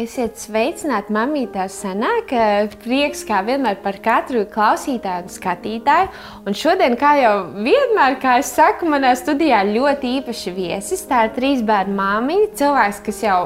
Esiet sveicināti, mamītā senāk. Prieks, kā vienmēr, par katru klausītāju un skatītāju. Un šodien, kā jau vienmēr, kā es saku, manā studijā ļoti īpaši viesis. Tā ir trīs bērnu māmiņa, cilvēks, kas jau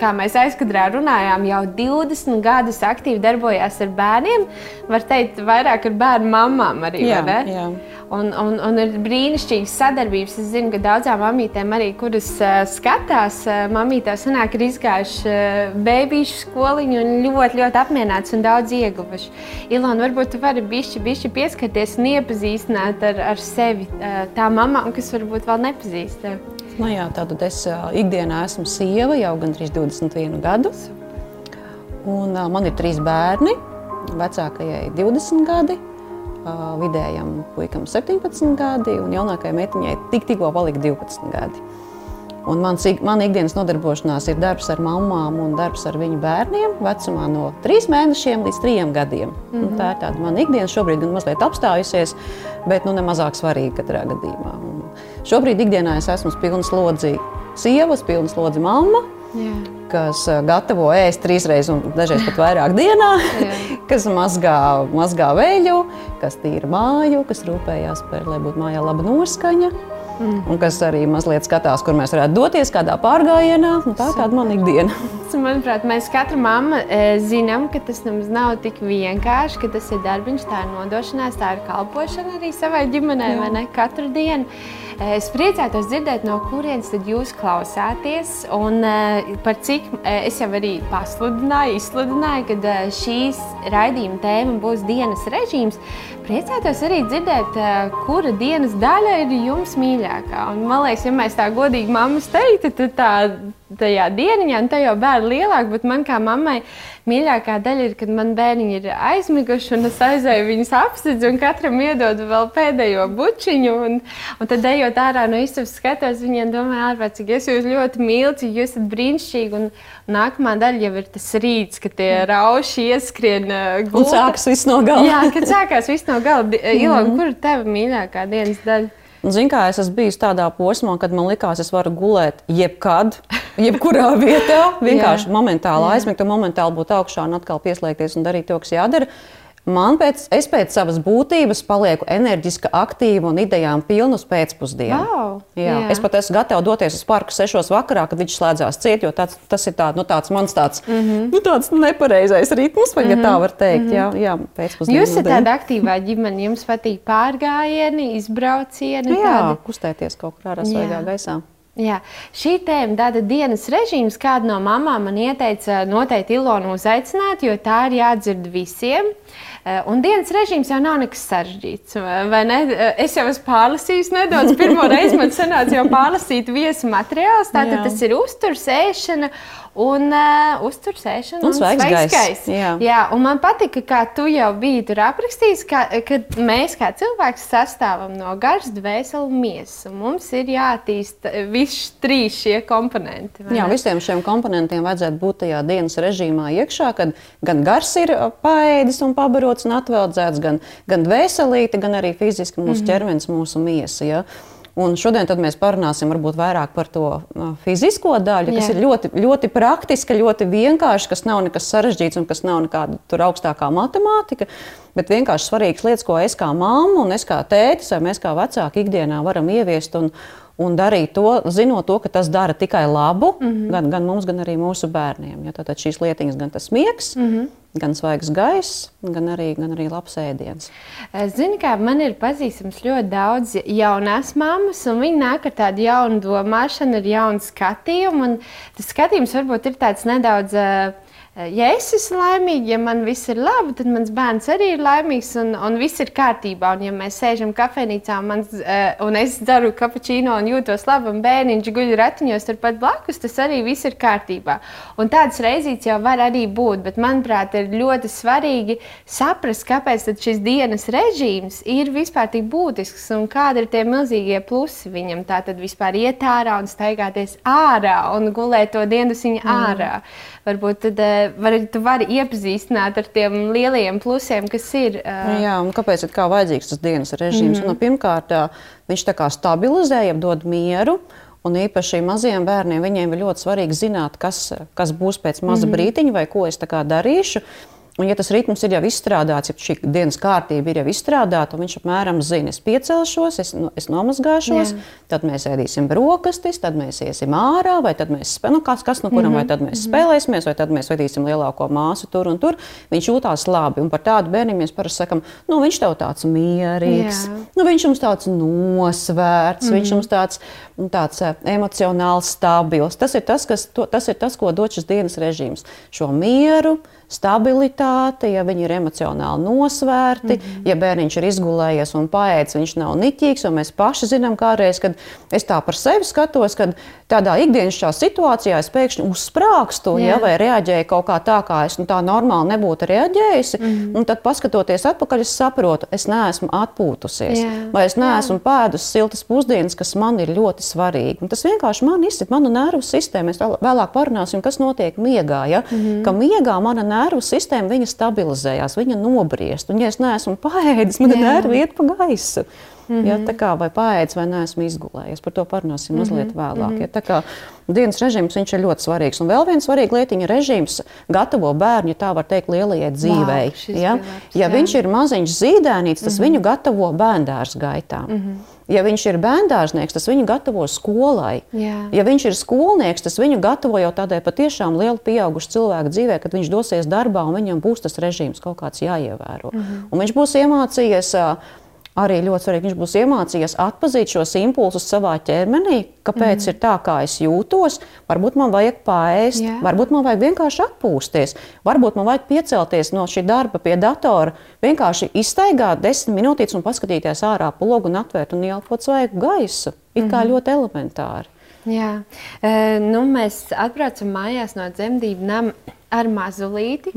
kā mēs aizkadrā runājām, jau 20 gadus aktīvi darbojās ar bērniem. Var teikt, vairāk ar bērnu mamām arī. Jā, jā. Un, un, un ir brīnišķīgas sadarbības. Es zinu, ka daudzām mamītēm, arī kuras uh, skatās, uh, mamītēs sanāk, ir izgājuši uh, bērnu skoliņu un ļoti, ļoti apmierināts un daudz ieguvuši. Ilona, varbūt tu vari bišķi, bišķi pieskarties un iepazīstināt ar, ar sevi tām mamām, kas varbūt vēl nepazīst tevi. Nu jā, tātad es ikdienā esmu sieva jau gandrīz 21 gadus. Un, man ir trīs bērni. Vecākajai 20 gadi, vidējam puikam 17 gadi un jaunākajai meitiņai tik, tikko palika 12 gadi. Un mans, man ikdienas nodarbošanās ir darbs ar mamām un darbs ar viņu bērniem vecumā no 3 mēnešiem līdz 3 gadiem. Mm -hmm. Tā ir tāda mana ikdiena. Šobrīd gan mazliet apstājusies, bet nu, ne mazāk svarīga katrā gadījumā. Un šobrīd ikdienā es esmu pilna slodzi sievas, pilna slodzi mamma. Jā. Kas gatavo ēst trīs reizes, un dažreiz pat vairāk dienā, kas mazgā, mazgā veļu, kas tīra māju, kas rūpējās par, lai būtu mājā laba noskaņa. Mm. Un kas arī mazliet skatās, kur mēs varētu doties, kādā pārgājienā. Tā ir tāda mana ikdiena. Manuprāt, mēs katra mamma e, zinām, ka tas nemaz nav tik vienkārši, ka tas ir darbiņš, tā ir nodošanās, tā ir kalpošana arī savai ģimenei, vai ne? Katru dienu. E, es priecātos dzirdēt, no kurienes jūs klausāties. Un e, par cik es jau arī pasludināju, izsludināju, ka šīs raidījuma tēma būs dienas režīms. Priecātos arī dzirdēt, kura dienas daļa ir jums mīļākā. Un, man liekas, ja mēs tā godīgi mammas teiktu, tad tā tajā dieniņā, un tā jau bērni lielāk, bet man kā mammai mīļākā daļa ir, kad man bērniņi ir aizmiguši, un es aizēju viņus apsidzu, un katram iedodu vēl pēdējo bučiņu, un, un tad ejot ārā no istabas skatos, viņiem domāju, ārprāt, cik es jūs ļoti mīlu, cik jūs esat brīnišķīgi, un nākamā daļa jau ir tas rīts, kad tie rauši ieskrien gultā. Un sākas viss no gala. Jā, kad sākās viss no gala. Ilona, kur ir tava mīļākā dienas daļa? Ziniet, kā es esmu bijis tādā posmā, kad man likās, es varu gulēt jebkad, jebkurā vietā. Vienkārši momentāli aizmigt, un momentāli būt augšā un atkal pieslēgties un darīt to, kas jādara. Man pēc, es pēc savas būtības palieku enerģiska, aktīva un idejām pilna uz pēcpusdienu. Wow, jā. Jā. Es pat esmu gatava doties uz parku sešos vakarā, kad viņš slēdzās ciet, jo tāds, tas ir tā, nu, tāds mans tāds, mm -hmm. nu, tāds nepareizais ritms, vai mm -hmm. ja tā var teikt. Mm -hmm. Jā, jā pēcpusdienā. Jūs esat tāda aktīvā ģimene, jums patīk pārgājieni, izbraucieni. Nu, jā, tādi... kustēties kaut kur ārā svaigā gaisā. Jā. Šī tēma, tāda dienas režīms, kāda no mamām man ieteica noteikti Ilonu uzaicināt, jo tā ir jādzird visiem. Uh, un dienas režīms jau nav nekas sarežģīts. Eh, es jau esmu pārlasījis nedaudz. Pirmo reizi man sanāca jau pārlasīt viesu materiālus. Tātad Jā. tas ir uzturs, ēšana un uh, uzturs ēšana. Un, un svaigs gaiss. Jā. Jā, un man patika, kā tu jau biji tur aprakstījis, ka, ka mēs kā cilvēks sastāvam no garas, dvēseli miesas. Mums ir jāattīst visi trīs šie komponenti. Jā, visiem šiem komponentiem vajadzētu būt tajā dienas režīmā iekšā, kad gan gars ir paēdis un pabarots un atveldzēts, gan, gan dvēselīte, gan arī fiziski mūsu mm -hmm. ķermenis, mūsu miesa. Ja? Un šodien mēs parunāsim vairāk par to fizisko daļu, kas Jā. ir ļoti, ļoti praktiska, ļoti vienkārša, kas nav nekas sarežģīts un kas nav nekāda augstākā matemātika. Bet vienkārši svarīgas lietas, ko es kā mamma un es kā tētis vai mēs kā vecāki ikdienā varam ieviest. Un, un darīt to, zinot to, ka tas dara tikai labu mm -hmm. gan, gan mums, gan arī mūsu bērniem. Ja, tātad šīs lietiņas, gan tas miegs, mm -hmm. Gan svaigs gaiss, gan arī, gan arī labs ēdiens. Zini, kā man ir pazīstams ļoti daudz jaunas mammas, un viņi nāk ar tādu jaunu domāšanu, ar jaunu skatījumu. Tas skatījums varbūt ir tāds nedaudz. Uh, ja es esmu laimīga, ja man viss ir labi, tad mans bērns arī ir laimīgs un, un viss ir kārtībā. Un, ja mēs sēžam kafejnīcā un, mans, uh, un es dzeru kapučīnu un jūtos labi, un bērniņš guļ ratiņos turpat blakus, tas arī viss ir kārtībā. Un tādas reizītes jau var arī būt, bet manuprāt, ir ļoti svarīgi saprast, kāpēc šis dienas režīms ir vispār tik būtisks un kādi ir tie milzīgie plusi viņam. Tā tad vispār iet ārā un staigāties ārā un gulēt to dienasiņu mm. ārā. Varbūt tad eh, var, tu vari iepazīstināt ar tiem lielajiem plusiem, kas ir. Uh... Jā, un kāpēc ir kā vajadzīgs tas dienas režīms? Mm -hmm. nu, pirmkārt, viņš tā kā stabilizē, jeb dod mieru. Un īpaši maziem bērniem viņiem ir ļoti svarīgi zināt, kas, kas būs pēc maza mm -hmm. brīdiņa vai ko es darīšu. Un, ja tas ritms ir jau izstrādāts, ja šī dienas kārtība ir jau izstrādāta, un viņš apmēram zina, es piecelšos, es, es nomazgāšos, Jā. tad mēs ēdīsim brokastis, tad mēs iesim ārā, vai tad mēs spēlēsim, nu, kas, kas no kuram, mm -hmm. vai tad mēs mhm. spēlēsimies, vai tad mēs vedīsim lielāko māsu tur un tur. Viņš jūtās labi. Un par tādu bērnu mēs parasti sakām, nu, viņš tev tāds mierīgs, Jā. nu, viņš mums tāds nosvērts, mm -hmm. viņš mums tāds, tāds eh, emocionāls stabils. Tas ir tas, kas, to, tas ir tas, ko dod šis dienas režīms. Šo mieru stabilitāte, ja viņi ir emocionāli nosvērti, mm -hmm. ja bērniņš ir izgulējies un paēdis, viņš nav niķīgs. Mēs paši zinām, kādreiz, kad es tā par sevi skatos, kad tādā ikdienas situācijā es pēkšņi uzsprāgstu yeah. ja, vai reaģēju kaut kā tā, kā es nu, tā normāli nebūtu reaģējusi. Mm -hmm. Un tad, skatoties atpakaļ, es saprotu, es neesmu atpūtusies, yeah. vai es neesmu yeah. pēdusi siltas pusdienas, kas man ir ļoti svarīgi. Un tas vienkārši man izsit manu nervu sistēmu. Mēs vēlāk parunāsim, kas notiek miegā. Ja? Mm -hmm. Ka miegā mana nervu sistēma viņa stabilizējās, viņa nobriest. Un, ja es neesmu paēdis, man nervi iet pa gaisu. Mm -hmm. ja, tā kā vai paēdis, vai neesmu izgulējies. Par to parunāsim mazliet mm -hmm. vēlāk. Ja, tā kā dienas režīms ir ļoti svarīgs. Un vēl viens svarīgs lietiņa režīms gatavo bērnu, ja tā var teikt, lielajai dzīvei. Wow, ja? Labs, ja viņš ir maziņš zīdēnīts, tas mm -hmm. viņu gatavo bērndārs gaitā. Mm -hmm. Ja viņš ir bērngārznieks, tas viņu gatavo skolai. Jā. Ja viņš ir skolnieks, tas viņu gatavo jau tādai patiešām lielu pieaugušu cilvēku dzīvē, kad viņš dosies darbā un viņam būs tas režīms kaut kāds jāievēro. Mm -hmm. Un viņš būs iemācījies. Arī ļoti svarīgi, viņš būs iemācījies atpazīt šos impulsus savā ķermenī, kāpēc mm. ir tā, kā es jūtos. Varbūt man vajag pāriest, yeah. varbūt man vajag vienkārši atpūsties, varbūt man vajag piecelties no šī darba pie datora, vienkārši iztaigāt desmit minūtes un paskatīties ārā pogu un atvērt un ieelpot svaigu gaisu. It kā mm ļoti elementāri. Jā, e, nu, mēs atbraucam mājās no dzemdību nama ar mazulīti.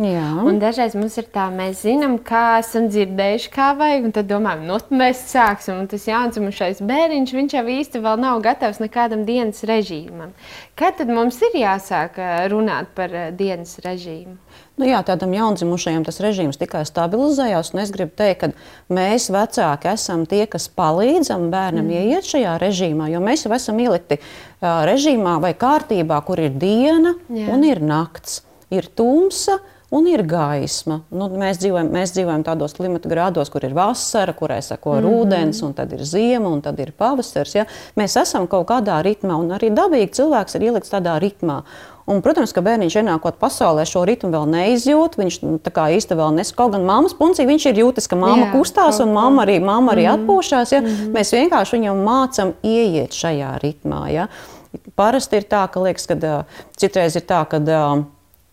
Dažreiz mums ir tā, mēs zinām, kā esam dzirdējuši, kā vajag, un tad domājam, nu, mēs sāksim. Un tas jāatzīmšais bērniņš, viņš jau īsti vēl nav gatavs nekādam dienas režīmam. Kad tad mums ir jāsāk runāt par dienas režīmu? Nu, jā, tādam jaundzimušajam tas režīms tikai stabilizējās. Es gribu teikt, ka mēs, vecāki, esam tie, kas palīdzam bērnam mm. ieiet šajā režīmā. Jo mēs jau esam ielikti uh, režīmā vai kārtībā, kur ir diena jā. un ir nakts, ir tumsa. Un ir gaisma. Nu, mēs, dzīvojam, mēs dzīvojam tādos klimata grādos, kur ir vasara, kurai sako mm -hmm. rudens, un tad ir ziema, un tad ir pavasaris. Ja? Mēs esam kaut kādā ritmā, un arī dabīgi cilvēks ir ielikts tādā ritmā. Un, protams, ka bērniņš ienākot pasaulē šo ritmu vēl neizjūt. Viņš nu, tā kā īsti vēl nes. Kaut gan mammas puncī viņš ir jūtis, ka mamma Jā, kustās un mamma arī, mamma arī mm -hmm. atpūšās. Ja? Mm -hmm. Mēs vienkārši viņam mācām ieiet šajā ritmā. Ja? Parasti ir tā, ka liekas, ka citreiz ir tā, ka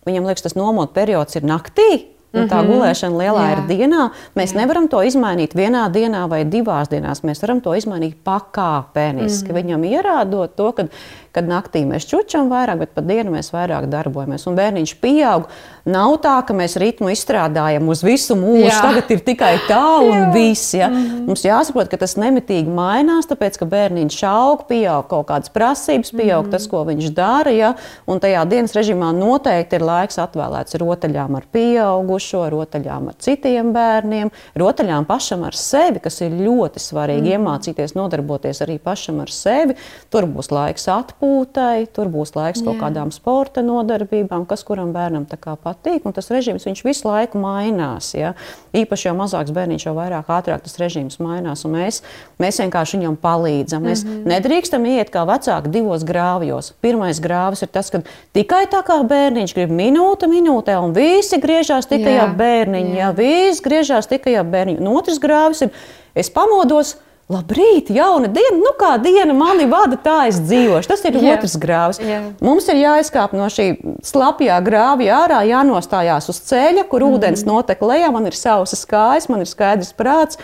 viņam liekas, tas nomot periods ir naktī. Un tā mhm. gulēšana lielā Jā. ir dienā. Mēs Jā. nevaram to izmainīt vienā dienā vai divās dienās. Mēs varam to izmainīt pakāpeniski. Mm -hmm. Viņam ierādot to, ka kad naktī mēs čučam vairāk, bet pa dienu mēs vairāk darbojamies. Un bērniņš pieaug. Nav tā, ka mēs ritmu izstrādājam uz visu mūžu. Jā. Tagad ir tikai tā un Jā. viss. Ja? Mm. Mums jāsaprot, ka tas nemitīgi mainās, tāpēc ka bērniņš aug, pieaug kaut kādas prasības, pieaug mm tas, ko viņš dara. Ja? Un tajā dienas režīmā noteikti ir laiks atvēlēts rotaļām ar pieaugušo, rotaļām ar citiem bērniem, rotaļām pašam ar sevi, kas ir ļoti svarīgi. Mm. Iemācīties nodarboties arī pašam ar sevi. Tur būs laiks atpūsties atpūtai, tur būs laiks Jā. kaut kādām sporta nodarbībām, kas kuram bērnam patīk. Tas režīms visu laiku mainās. Ja? Īpaši jau mazāks bērniņš, jau vairāk ātrāk tas režīms mainās. Mēs, mēs vienkārši viņam palīdzam. Mēs mm -hmm. nedrīkstam iet kā vecāki divos grāvjos. Pirmais grāvis ir tas, ka tikai tā kā bērniņš grib minūte minūtē, un visi griežās tikai ap bērniņu. Jā. Jā, visi griežās tikai ap bērniņu. Un otrs grāvis ir, es pamodos Labrīt, jauna diena, nu kā diena mani vada, tā es dzīvošu. Tas ir yeah. otrs grāvs. Yeah. Mums ir jāizkāp no šī slapjā grāvja ārā, jānostājās uz ceļa, kur mm. ūdens notek lejā, man ir savas kājas, man ir skaidrs prāts.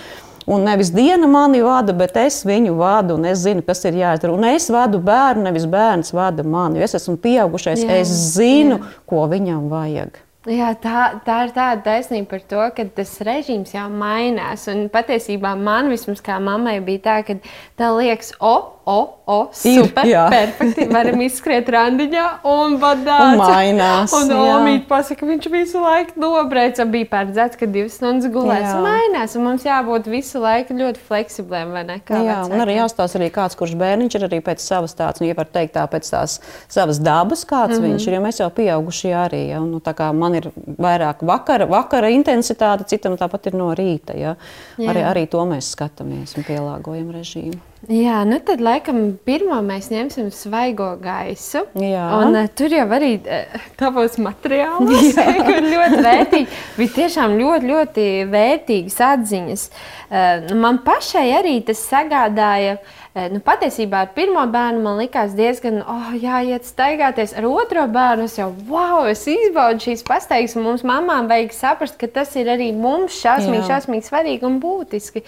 Un nevis diena mani vada, bet es viņu vadu, un es zinu, kas ir jādara. Un es vadu bērnu, nevis bērns vada mani. Es esmu pieaugušais, jā, es zinu, jā. ko viņam vajag. Jā, tā, tā ir tāda taisnība par to, ka tas režīms jau mainās. Un patiesībā man vismaz kā mammai bija tā, ka tā liekas, o, o, o, super, ir, perfekti. Varam izskriet randiņā un badāt. Un mainās. Un Omīt pasaka, viņš visu laiku nobrēc. Un bija paredzēts, ka divas stundas gulēs. Jā. Mainās. Un mums jābūt visu laiku ļoti fleksibliem, vai ne? Kā jā, vecākiem. un arī jāstāsta arī kāds, kurš bērniņš ir arī pēc savas tāds, nu, ja var teikt tā, pēc tās savas dabas, kāds mm -hmm. viņš ir, jo mēs jau pieauguši arī. Ja? Nu, man ir vairāk vakara, vakara intensitāte, citam tāpat ir no rīta. Ja? Jā. Arī, arī to mēs skatāmies un pielāgojam režīmu. Jā, nu tad laikam pirmā mēs ņemsim svaigo gaisu. Jā. Un, uh, tur jau arī uh, tavos materiālos ir ļoti vērtīgi. Bija tiešām ļoti, ļoti vērtīgas atziņas. Uh, man pašai arī tas sagādāja uh, nu, patiesībā ar pirmo bērnu man likās diezgan, oh, jāiet staigāties. Ar otro bērnu es jau, wow, es izbaudu šīs pastaigas. Mums mamām vajag saprast, ka tas ir arī mums šausmīgi, šausmīgi svarīgi un būtiski.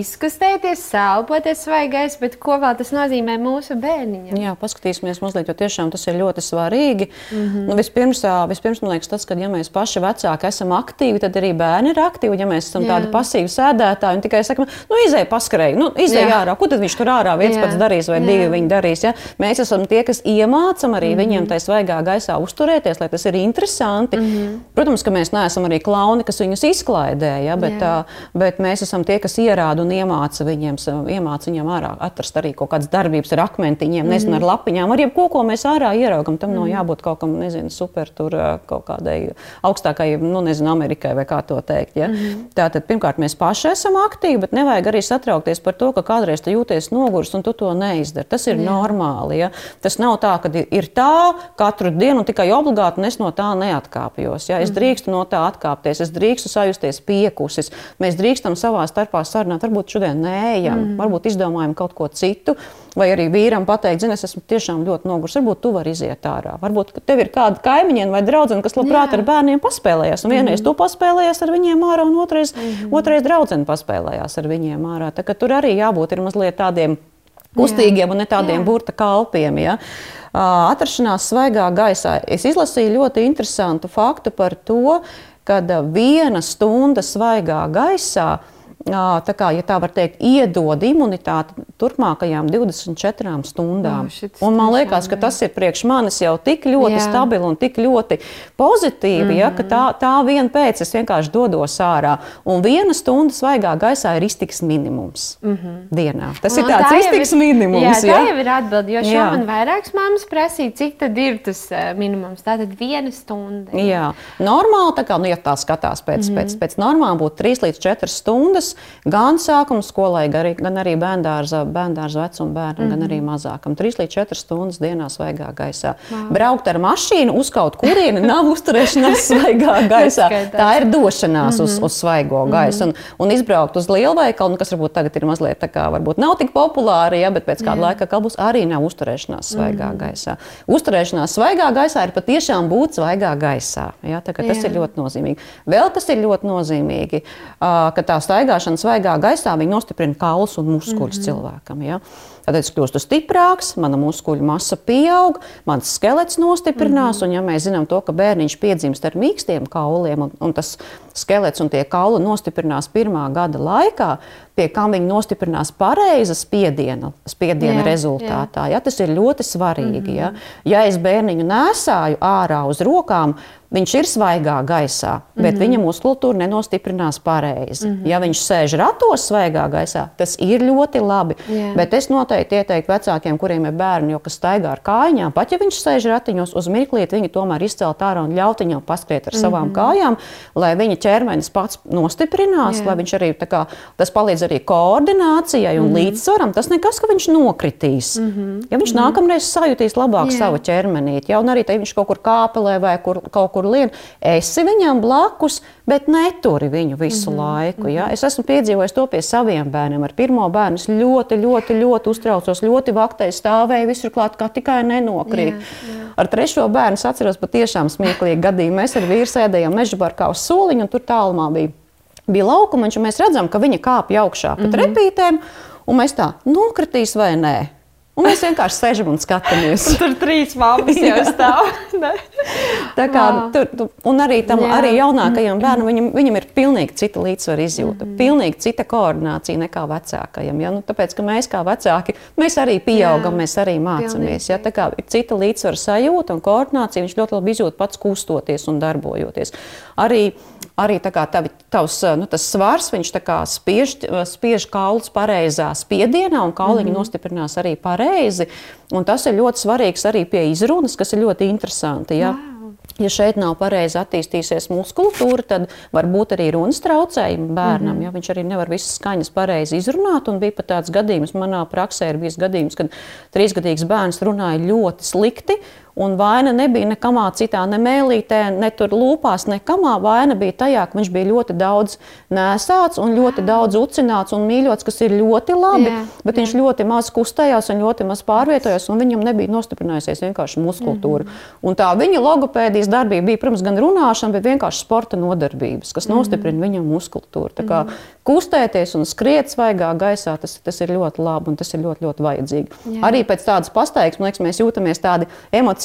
Izkustēties, sālpoties svaigais, bet ko vēl tas nozīmē mūsu bērniņam? Jā, paskatīsimies mazliet, jo tiešām tas ir ļoti svarīgi. Mm -hmm. nu, vispirms, vispirms, man liekas, tas, ka ja mēs paši vecāki esam aktīvi, tad arī bērni ir aktīvi. Ja mēs esam Jā. tādi pasīvi sēdētāji un tikai sakam, nu, izēj paskarēji, nu, izēj ārā, ko tad viņš tur ārā? viens jā. pats darīs, vai jā. divi viņi darīs. Ja? Mēs esam tie, kas iemācām arī mm -hmm. viņiem tajā svaigā gaisā uzturēties, lai tas ir interesanti. Mm -hmm. Protams, ka mēs neesam arī klauni, kas viņus izklaidē, ja? bet, jā. bet mēs esam tie, kas ierāda un iemāca viņiem, iemāca viņiem ārā atrast arī kaut kādas darbības ar akmentiņiem, mm -hmm. nezinu, ar mhm. lapiņām, ar jebko, ko mēs ārā ieraugam. Tam mm nav mhm. jābūt kaut kam, nezinu, super tur kaut kādai augstākai, nu, nezinu, Amerikai vai kā to teikt. Ja? Mm. Tātad, pirmkārt, mēs paši esam aktīvi, bet nevajag arī satraukties par to, ka kādreiz tu jūties noguris un tu to neizdari. Tas ir Jā. normāli. Ja? Tas nav tā, ka ir tā katru dienu tikai obligāti, un es no tā neatkāpjos. Ja? Es mm. drīkstu no tā atkāpties, es drīkstu sajusties piekusis. Mēs drīkstam savā starpā sarunāt, varbūt šodien neejam, mm. varbūt izdomājam kaut ko citu. Vai arī vīram pateikt, zini, es esmu tiešām ļoti noguris. Varbūt tu vari iziet ārā. Varbūt tev ir kāda kaimiņa vai draudzene, kas labprāt Jā. ar bērniem paspēlējas. Un vienreiz mm. tu paspēlējies ar viņiem ārā, un otrais, mm. otrais draudzene paspēlējās ar viņiem ārā. Tā, tur arī jābūt mazliet tādiem kustīgiem un ne tādiem Jā. burta kalpiem. Ja? Atrašanās svaigā gaisā. Es izlasīju ļoti interesantu faktu par to, ka viena stunda svaigā gaisā tā kā, ja tā var teikt, iedod imunitāti turpmākajām 24 stundām. Oh, un man liekas, ka tas ir priekš manis jau tik ļoti jā. stabili un tik ļoti pozitīvi, mm -hmm. ja, ka tā, tā vien pēc es vienkārši dodos ārā. Un viena stunda svaigā gaisā ir iztiks minimums mm -hmm. dienā. Tas un ir tāds tā iztiks ir, minimums. Jā, tā ja? jau ir atbildi, jo šo man vairākas mammas prasīja, cik tad ir tas minimums. Tā tad viena stunda. Jā, jā. normāli, tā kā, nu, ja tā skatās pēc, mm -hmm. pēc, pēc normām, būtu 3 līdz 4 stundas gan sākuma skolai, gan arī bērngārza vecuma bērnam, mm -hmm. gan arī mhm. mazākam. 3 līdz 4 stundas dienā svaigā gaisā. Wow. Braukt ar mašīnu uz kaut kurieni nav uzturēšanās svaigā gaisā. Tā ir došanās mm -hmm. uz, mhm. uz svaigo gaisu. Mm -hmm. un, un izbraukt uz lielveikalu, nu, kas varbūt tagad ir mazliet tā kā, varbūt nav tik populāri, ja, bet pēc kāda Jā. laika būs arī nav uzturēšanās svaigā mm -hmm. gaisā. Uzturēšanās svaigā gaisā ir patiešām būt svaigā gaisā. Ja, tā, tas ir ļoti nozīmīgi. Vēl kas ir ļoti nozīmīgi, ka tā staigāšana ieelpošana svaigā gaisā nostiprina kaulus un muskuļus mm -hmm. cilvēkam. Ja? Tad es kļūstu stiprāks, mana muskuļu masa pieaug, mans skelets nostiprinās. Mm -hmm. Un, ja mēs zinām to, ka bērniņš piedzimst ar mīkstiem kauliem, un, un tas skelets un tie kauli nostiprinās pirmā gada laikā, pie kam viņi nostiprinās pareiza spiediena, spiediena jā, rezultātā. Jā. Ja, tas ir ļoti svarīgi. Mm -hmm. ja. ja es bērniņu nesāju ārā uz rokām, viņš ir svaigā gaisā, bet mm -hmm. viņa muskultūra nenostiprinās pareizi. Mm -hmm. Ja viņš sēž ratos svaigā gaisā, tas ir ļoti labi. Yeah. Bet es noteikti ieteiktu vecākiem, kuriem ir bērni, jo kas staigā ar kājām, pat ja viņš sēž ratiņos, uz mirklīti viņu tomēr izcelt ārā un ļaut viņam paskriet ar mm -hmm. savām kājām, lai viņa ķermenis pats nostiprinās, yeah. lai viņš arī kā, tas palīdz arī koordinācijai un mm -hmm. līdzsvaram. Tas nekas, ka viņš nokritīs. Mm -hmm. Ja viņš mm -hmm. nākamreiz sajutīs labāk yeah. savu ķermenīti, ja arī te viņš kaut kur kāpelē vai kur, kaut kur lien, esi viņam blakus, bet neturi viņu visu mm -hmm. laiku. Ja? Es esmu piedzīvojis to pie saviem bērniem. Ar pirmo bērnu es ļoti, ļoti, ļoti uztraucos, ļoti vaktēji stāvēju visur klāt, kā tikai nenokrīt. Jā, jā. Ar trešo bērnu es atceros patiešām smieklīgi gadījumu. Mēs ar vīru sēdējām meža barkā uz soliņa, un tur tālumā bija, bija laukumiņš, un mēs redzam, ka viņa kāpj augšā pa mm -hmm. trepītēm, un mēs tā nokritīs vai nē. Un mēs vienkārši sēžam un skatāmies. Un tur trīs māmas jau stāv. Tā kā, tur, tu, un arī tam Jā. arī jaunākajam bērnam viņam, viņam ir pilnīgi cita līdzsvara izjūta, Mhm. pilnīgi cita koordinācija nekā vecākajam. Ja? Nu, tāpēc, ka mēs kā vecāki, mēs arī pieaugam, Jā. mēs arī mācāmies. Ja? Tā kā ir cita līdzsvara sajūta un koordinācija, viņš ļoti labi izjūt pats kustoties un darbojoties. Arī, arī tavi, tavs nu, svars, viņš spiež, spiež kaulus pareizā spiedienā, un kauliņi mm -hmm. nostiprinās arī pareizi. Un tas ir ļoti svarīgs arī pie izrunas, kas ir ļoti interesanti. Ja? Ja šeit nav pareizi attīstījusies muskultūra, tad var būt arī runas traucējumi bērnam. Mm -hmm. ja? Viņš arī nevar visas skaņas pareizi izrunāt. Un bija pat tāds gadījums, manā praksē ir bijis gadījums, kad trīsgadīgs bērns runāja ļoti slikti. Un vaina nebija nekamā citā, ne mēlītē, ne tur lūpās, nekamā. Vaina bija tajā, ka viņš bija ļoti daudz nesāts un ļoti daudz ucināts un mīļots, kas ir ļoti labi. Jā, bet viņš ļoti maz kustējās un ļoti maz pārvietojās, un viņam nebija nostiprinājusies vienkārši muskultūra. Mm -hmm. Un tā viņa logopēdijas darbība bija, protams, gan runāšana, bet vienkārši sporta nodarbības, kas nostiprina viņam muskultūru. Tā kā kustēties un skriet svaigā gaisā, tas, tas ir ļoti labi un tas ir ļoti, ļoti vajadzīgi. Jā. Arī pēc tādas pastaigas, man liekas, mēs jūtamies tādi emocionāli,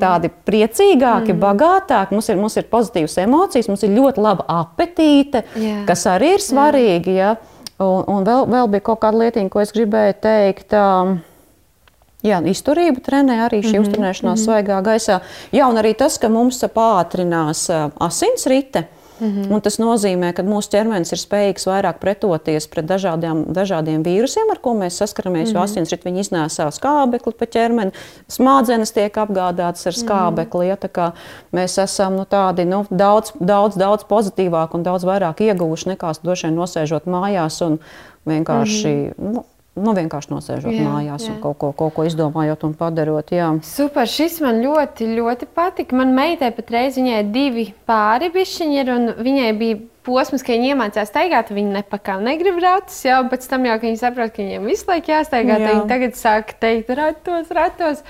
tādi priecīgāki, bagātāki. Mums ir, mums ir pozitīvas emocijas, mums ir ļoti laba apetīte, Jā. kas arī ir svarīgi. Ja? Un, un vēl, vēl bija kaut kāda lietiņa, ko es gribēju teikt. Um, Jā, izturību trenē arī šī mm -hmm, uzturēšanās mm -hmm. svaigā gaisā. Jā, un arī tas, ka mums pātrinās uh, asinsrite. Mm -hmm. Un tas nozīmē, ka mūsu ķermenis ir spējīgs vairāk pretoties pret dažādiem, dažādiem vīrusiem, ar ko mēs saskaramies. Mm -hmm. Jo asinsrite iznēsā skābekli pa ķermeni, smadzenes tiek apgādātas ar skābekli. Ja, kā mēs esam nu, tādi nu, daudz, daudz, daudz pozitīvāki un daudz vairāk ieguvuši nekā droši vien nosēžot mājās un vienkārši. Mm -hmm. nu, Nu, vienkārši nosēžot jā, Jā, mājās jā. un kaut ko, kaut ko izdomājot un padarot. Jā. Super, šis man ļoti, ļoti patika. Man meitai patreiz viņai divi pāri bišķiņi, ir, un viņai bija posms, ka viņa iemācījās staigāt, viņa nepakā negrib ratus, jā, un pēc tam jau, kad viņa saprot, ka viņiem visu laiku jāstaigā, Jā. tad viņa tagad sāk teikt ratos, ratos.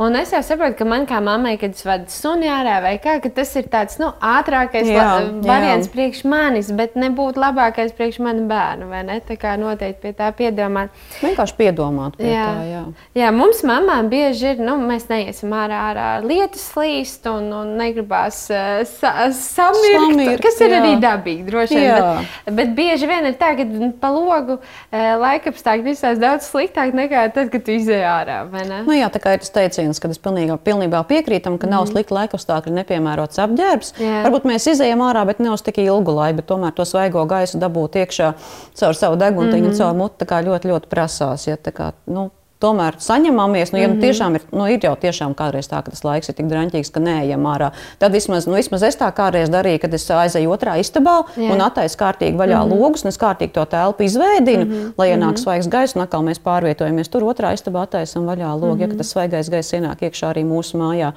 Un es jau saprotu, ka man kā mammai, kad es vadu suni ārā vai kā, tas ir tāds nu, ātrākais Jā, la- jā. variants priekš manis, bet nebūtu labākais priekš vai ne? Tā kā noteikti pie tā piedomāt. Vienkārši piedomāt pie Jā. tā. Jā. Jā, mums mamām bieži ir, nu, mēs neiesim ārā, ārā lietas slīst un, un negribās uh, sa samirkt, Samirkt, kas ir jā. arī dabīgi, droši vien. Jā. Bet, bet bieži vien ir tā, ka pa logu uh, laikapstākļi izsās daudz sliktāk nekā tad, kad tu izēj ārā, vai ne? Nu, jā, tā kā ir tas teiciens, ka es pilnībā, pilnībā piekrītam, ka nav slikti laikapstākļi, nepiemērots apģērbs. Mhm. Jā. Varbūt mēs izējām ārā, bet ne uz tik ilgu laiku, bet tomēr to svaigo gaisu dabūt iekšā caur savu deguntiņu, mm Mhm. -hmm. caur kā ļoti, ļoti prasās. Ja, kā, nu, Tomēr saņemamies, nu, ja Mhm. nu, tiešām ir, nu, ir jau tiešām kādreiz tā, ka tas laiks ir tik draņķīgs, ka neejam ārā. Tad vismaz, nu, vismaz es tā kādreiz darīju, kad es aizēju otrā istabā Jā. un attaisu kārtīgi vaļā mm -hmm. logus, un es kārtīgi to telpu izveidinu, mm -hmm. lai ienāk svaigs gaiss, un atkal mēs pārvietojamies tur otrā istabā, attaisam vaļā logu, mm -hmm. ja tas svaigais gaiss ienāk iekšā arī mūsu mājā.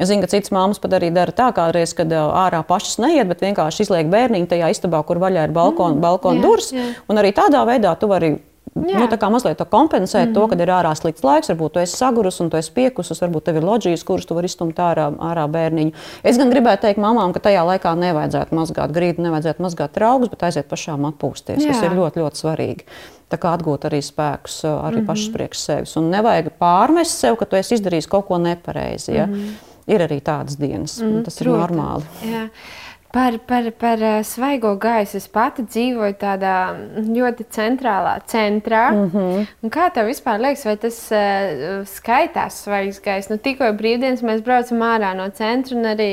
Es zinu, ka citas māmas pat arī dara tā, kādreiz, kad ārā pašas neiet, bet vienkārši izliek bērniņu tajā istabā, kur vaļā ir balkona, mm, balkona durvis. Un arī tādā veidā tu vari. Jā. Nu, tā kā mazliet to kompensēt, mm -hmm. to, kad ir ārā slikts laiks, varbūt tu esi sagurus un tu esi piekusus, varbūt tev ir loģijas, kurus tu vari izstumt ārā, ārā bērniņu. Es gan gribētu teikt mamām, ka tajā laikā nevajadzētu mazgāt grīdu, nevajadzētu mazgāt traukus, bet aiziet pašām atpūsties, Jā. ir ļoti, ļoti svarīgi. Tā kā atgūt arī spēkus arī mm -hmm. pašas priekš sevis. Un nevajag pārmest sev, ka tu esi izdarījis kaut ko nepareizi. Ja? Mm -hmm. Ir arī tādas dienas, mm, tas ir Protams, normāli. Jā. Par, par, par uh, svaigo gaisu es pati dzīvoju tādā ļoti centrālā centrā. Mm -hmm. Kā tev vispār liekas, vai tas uh, skaitās svaigs gaiss? Nu, tikko brīvdienas mēs braucam ārā no centra un arī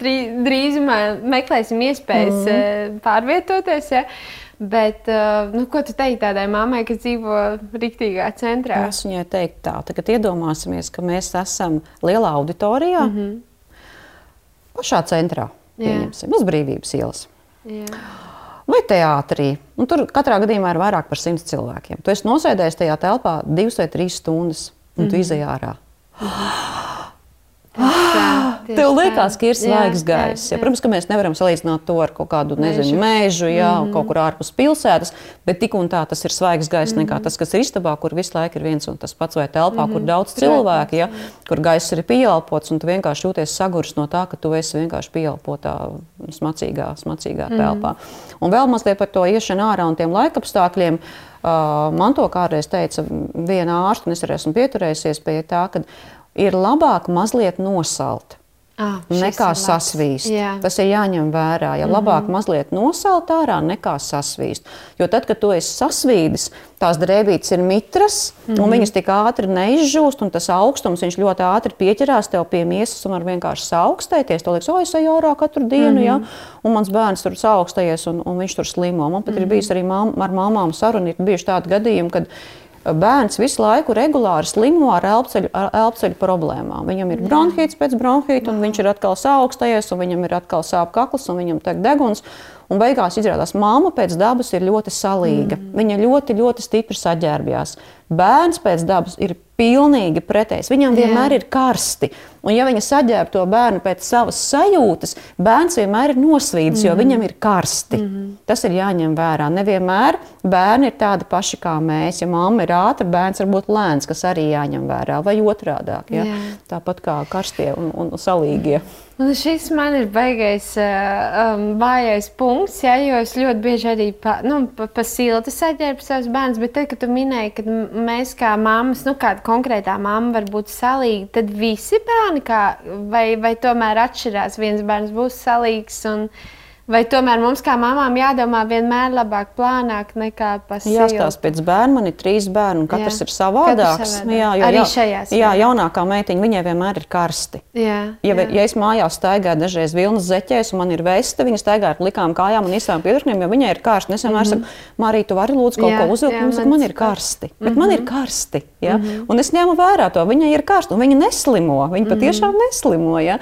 drī, drīzumā meklēsim iespējas mm -hmm. uh, pārvietoties. Ja? Bet, nu, ko tu teiksi tādai mammai, kas dzīvo riktīgā centrā? Es viņai teiktu tā, tagad iedomāsimies, ka mēs esam lielā auditorijā, mm -hmm. pašā centrā, uz brīvības ielas. Jā. Vai teātrī. Un tur katrā gadījumā ir vairāk par simts cilvēkiem. Tu esi nosēdējis tajā telpā divas vai trīs stundas, un mm -hmm. tu izej ārā. Tas, uh, Tev liekas, ka ir svaigs gaiss. Ja, protams, ka mēs nevaram salīdzināt to ar kaut kādu nezinu, mēžu, jā, mm -hmm. kaut kur ārpus pilsētas, bet tik un tā tas ir svaigs gaiss mm -hmm. nekā mhm. tas, kas ir istabā, kur visu laiku ir viens un tas pats, vai telpā, mm -hmm. kur mhm. daudz cilvēku, ja, kur gaiss ir pieelpots, un tu vienkārši jūties sagurs no tā, ka tu esi vienkārši pieelpotā, smacīgā, smacīgā telpā. Mm -hmm. Un vēl mazliet par to iešanu ārā un tiem laikapstākļiem. Uh, man to kādreiz teica viena ārsta, un es arī esmu pieturējusies pie tā, ka ir labāk mazliet nosalt. Ah, nekā sasvīst. Jā. Tas ir jāņem vērā. Ja mm -hmm. labāk mazliet nosalt ārā, nekā sasvīst. Jo tad, kad tu esi sasvīdis, tās drēbītes ir mitras, mm -hmm. un viņas tik ātri neizžūst, un tas augstums ļoti ātri pieķerās tev pie miesas un var vienkārši saaugstēties. Tu liekas, o, es eju ārā katru dienu, mm -hmm. ja? un mans bērns tur saaugstējies, un, un viņš tur slimo. Man pat mm -hmm. ir bijis arī mam, ar mamām saruna, ir bijuši tādi gadījumi, kad bērns visu laiku regulāri slimo ar elpceļu, ar elpceļu problēmām. Viņam ir bronhīts pēc bronhīta, un viņš ir atkal saaugstējies, un viņam ir atkal sāp kakls, un viņam tek deguns. Un beigās izrādās, ka mamma pēc dabas ir ļoti salīga. Mm. Viņa ļoti, ļoti stipri saģērbjās. Bērns pēc dabas ir pilnīgi pretējs. Viņam vienmēr Jā. ir karsti. Un, ja viņa saģērb to bērnu pēc savas sajūtas, bērns vienmēr ir nosvīdis, mm -hmm. jo viņam ir karsti. Mm -hmm. Tas ir jāņem vērā. Nevienmēr bērni ir tādi paši kā mēs. Ja mamma ir ātra, bērns var būt lēns, kas arī jāņem vērā, vai otrādi. Ja? Jā. Tāpat kā karstie un, un salīgie. Un šis man ir baigais, um, vājais punkts, ja, jo es ļoti bieži arī pa, nu, pa, pa silti saģērbu savus bērnus. Bet tad, kad tu minēji, ka mēs kā mammas, nu, kāda konkrētā mamma var būt salīga, tad visi bērni, kā, vai, vai tomēr atšķirās, viens bērns būs salīgs. Un, Vai tomēr mums, kā mamām, jādomā vienmēr labāk, plānāk nekā pasīvi? Jāstāsta pēc bērna. Man ir trīs bērni, un katrs jā. ir savādāks. Katrs jā, jo, Arī šajās. Jā, jaunākā meitiņa, viņai vienmēr ir karsti. Jā, ja, jā. ja es mājās staigāju dažreiz vilnas zeķēs, un man ir veste, viņa staigā ar likām kājām un īsām piedurknēm, jo viņai ir karsti. Es vienmēr mm -hmm. saku, Marija, tu vari lūdzu kaut jā, ko uzvilkt. Man, man ir karsti. Bet mm -hmm. man ir mhm. karsti. Ja? Mm -hmm. Un es ņēmu vērā to. Viņai ir karsti, un viņa neslimo. Viņa mm -hmm. patiešām neslimo. Ja?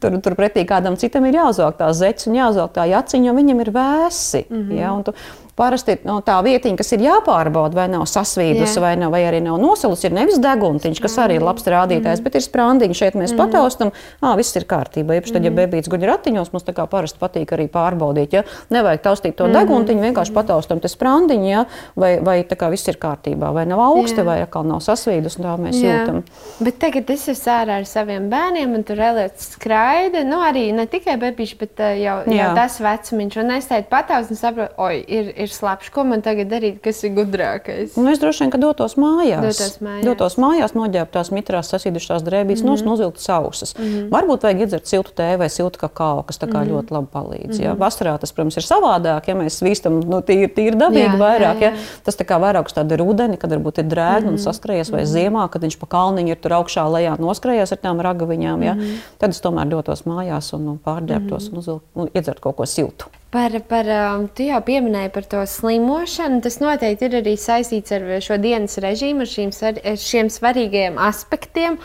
Tur, turpretī kādam citam ir jāuzvelk tā zeķis un jāuzvelk tā jaciņa, jo viņam ir vēsi. Mm -hmm. ja, tu, Parasti no, tā vietiņa, kas ir jāpārbauda, vai nav sasvīdusi, yeah. vai, nav, vai arī nav nosalusi, ir nevis deguntiņš, kas arī ir labs rādītājs, mm. bet ir sprāndiņš. Šeit mēs mm. pataustam, ah, viss ir kārtībā. Īpaši tad, ja mhm. bebīts guļ ratiņos, mums tā kā parasti patīk arī pārbaudīt. Ja? Nevajag taustīt to mm. deguntiņu, vienkārši pataustam te sprāndiņu, ja? vai, vai tā kā viss ir kārtībā, vai nav augsti, yeah. vai atkal nav sasvīdus, un tā mēs yeah. jūtam. Bet tagad es esmu ārā ar saviem bērniem, un tur reliets skraida, nu arī ne tikai bebīši, bet jau, jau tas vecumiņš. Un es teicu pataust un saprotu, oi, ir, ir ir slapjš. Ko man tagad darīt, kas ir gudrākais? Nu, es droši vien, ka dotos mājās. Dotos mājās, dotos mājās noģērbt tās mitrās sasīdušās drēbīs, mm -hmm. nozilgt sausas. Mm -hmm. Varbūt vajag iedzert siltu tēju vai siltu kakao, kas mm -hmm. ļoti labi palīdz. Mm -hmm. ja? Vasarā tas, protams, ir savādāk, ja mēs vīstam nu, tīri, tīri dabīgi jā, vairāk. Jā, jā. Ja? Tas tā kā vairāk uz tādu rudeni, kad varbūt ir drēgni mm -hmm. un saskrējies, vai mm -hmm. ziemā, kad viņš pa kalniņu ir tur augšā lejā noskrējies ar tām ragaviņām. Ja? Mm -hmm. Tad es tomēr dotos mājās un, un pārģērbtos mm -hmm. un, uzvilkt, un iedzert kaut ko siltu. Par, par, um, tu jau pieminēji par to slimošanu. Tas noteikti ir arī saistīts ar šo dienas režīmu, ar, šīm, ar šiem svarīgajiem aspektiem.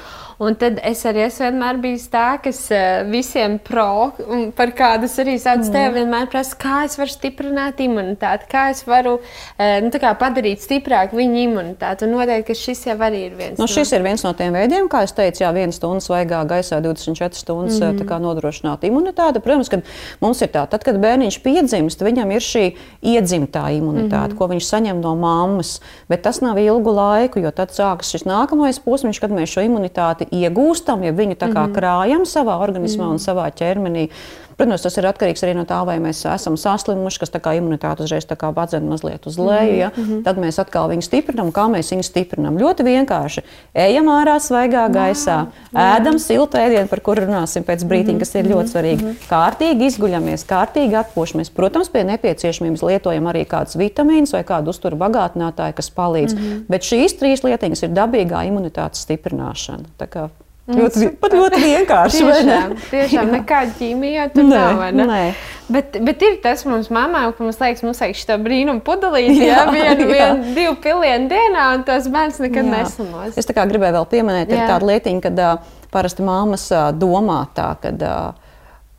Un tad es arī esmu vienmēr bijis tā, kas uh, visiem pro, par kādus arī sauc mm. tevi, vienmēr prasa, kā es varu stiprināt imunitāti, kā es varu uh, nu, kā padarīt stiprāku viņu imunitāti. Un noteikti, ka šis jau arī ir viens. Nu, šis no... ir viens no tiem veidiem, kā es teicu, jā, viena stunda svaigā gaisā, 24 stundas mm -hmm. nodrošināt imunitāti. Protams, ka mums ir tā, tad, kad bērniņš piedzimst, viņam ir šī iedzimtā imunitāte, mm -hmm. ko viņš saņem no mammas. Bet tas nav ilgu laiku, jo tad sākas šis nākamais posms, kad mēs šo imunitāti iegūstam, ja viņu tā kā -hmm. krājam savā organismā mm un savā ķermenī. Protams, tas ir atkarīgs arī no tā, vai mēs esam saslimuši, kas imunitāte uzreiz padzen mazliet uz leju. Ja? Mm -hmm. Tad mēs atkal viņu stiprinām. Kā mēs viņu stiprinām? Ļoti vienkārši. Ejam ārā svaigā gaisā, jā, ēdam siltu ēdienu, par kuru runāsim pēc brīdiņa, kas ir ļoti svarīgi. Mm -hmm. Kārtīgi izguļamies, kārtīgi atpūšamies. Protams, pie nepieciešamības lietojam arī kādus vitamīnus vai kādu uzturu bagātinātāju, kas palīdz. Mm -hmm. Bet šīs trīs lietiņas ir dabīgā imunitātes stiprināšana. Ļoti, pat ļoti vienkārši. tiešām, tiešām nekāda ķīmija tur nē, nav. Ne? Nē. Bet, bet ir tas mums mamām, ka mums liekas, mums vajag šo brīnumu pudelīt, jā, jā, vienu, jā. vienu, divu pilienu dienā, un tas bērns nekad nesamos. Es tā kā gribēju vēl pieminēt, ir tāda lietiņa, kad uh, parasti māmas uh, domā tā, kad uh,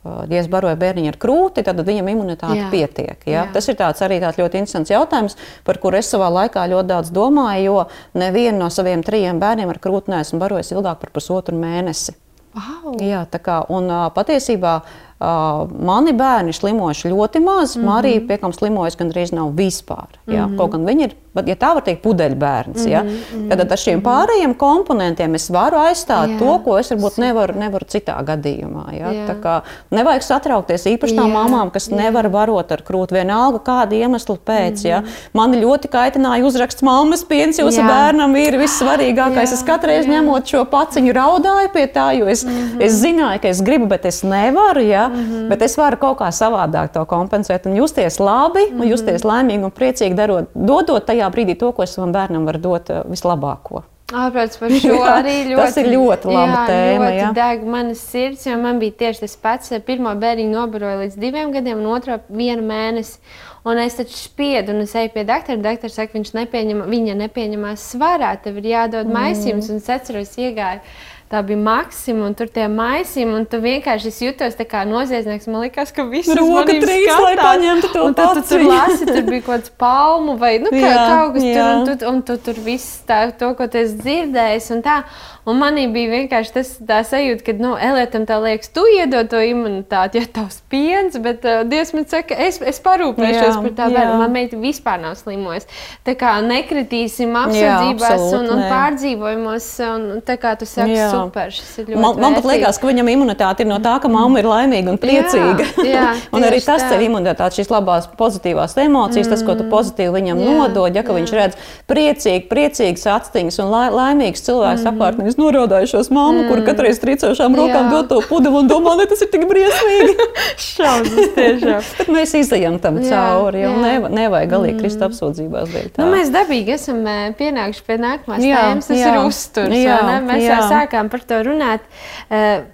ja es baroju bērniņu ar krūti, tad viņam imunitāte jā. pietiek. Ja? Jā. Tas ir tāds arī tāds ļoti interesants jautājums, par kuru es savā laikā ļoti daudz domāju, jo nevienu no saviem trijiem bērniem ar krūti neesmu barojis ilgāk par pusotru mēnesi. Wow. Jā, tā kā, un uh, patiesībā uh, mani bērni slimojuši ļoti maz. Mm -hmm. Marija, piekam, slimojas gandrīz nav vispār. Jā. Mm -hmm. Kaut gan viņi ir, bet, ja tā var teikt, pudeļbērns. Jā. Mm -hmm. Tad ar šiem pārējiem komponentiem es varu aizstāt jā. to, ko es varbūt nevaru, nevaru citā gadījumā. Jā. Tā kā nevajag satraukties īpaši tām mamām, kas jā. nevar varot ar krūti vienalga kāda iemesla pēc. Mm -hmm. jā. Mani ļoti kaitināja uzraksts mammas piens, jūsu jā. bērnam ir vissvarīgākais. Jā. Es katru reizi ņemot šo paciņu raudāju pie tā, jo es, mm -hmm. es zināju, ka es gribu, bet es nevaru. Jā. Mm -hmm. Bet es varu kaut kā savādāk to kompensēt un justies labi, mm -hmm. un justies laimīgi un priecīgi darot, dodot tajā brīdī to, ko es savam bērnam varu dot uh, vislabāko. Ārprāts par šo arī ļoti. tas ir ļoti laba jā, tēma. Jā, deg manas sirds, jo man bija tieši tas pats. Pirmā bērniņa nobaroja līdz diviem gadiem, un otrā vienu mēnesi. Un es taču spiedu, un es eju pie doktora. Doktora saka, viņš nepieņem, viņa nepieņemās svarā, tev ir jādod mm. maisījums, un es atceros, iegāju tā bija maksima, un tur tie maisījumi, un tu vienkārši jutos kā noziedznieks. Man liekas, ka viss ir roka trīs, lai paņemtu to un tad tu tur lasi, tur bija kaut kāds palmu vai nu, kā, jā, kaut kas jā. tur, un tu, un tu tur viss tā, to, ko tu esi dzirdējis, un tā. Un manī bija vienkārši tas, tā sajūta, ka nu, Elētam tā liekas, tu iedod to imunitāti, ja tavs piens, bet uh, Dievs man saka, es, es parūpēšos jā, par tā bērnu. Man meita vispār nav slimojas. Tā kā nekritīsim apsardzībās jā, un, un pārdzīvojumos, un tā kā tu saki. Super, Man, man pat liekas, ka viņam imunitāte ir no tā, ka mamma ir laimīga un priecīga. Jā, jā, un arī tas tev imunitāte, šīs labās pozitīvās emocijas, mm. tas, ko tu mm. pozitīvi viņam jā, nodod, ja, jā. viņš redz priecīgi, priecīgas actiņas un la, laimīgs cilvēks mm. apkārt es norādījušos mammu, mm. kur katreiz trīcošām rokām dod to pudeli un domā, ka tas ir tik briesmīgi. Šausmas tiešām. Bet mēs izējām tam jā, cauri, jo neva, nevajag galīgi krist mm. apsūdzībās. Dēļ, nu, mēs dabīgi esam pienākuši pie nākamās jā, tēmas, tas jā, ir uzturs. Jā, mēs jā. jau sākām par to runāt. Uh,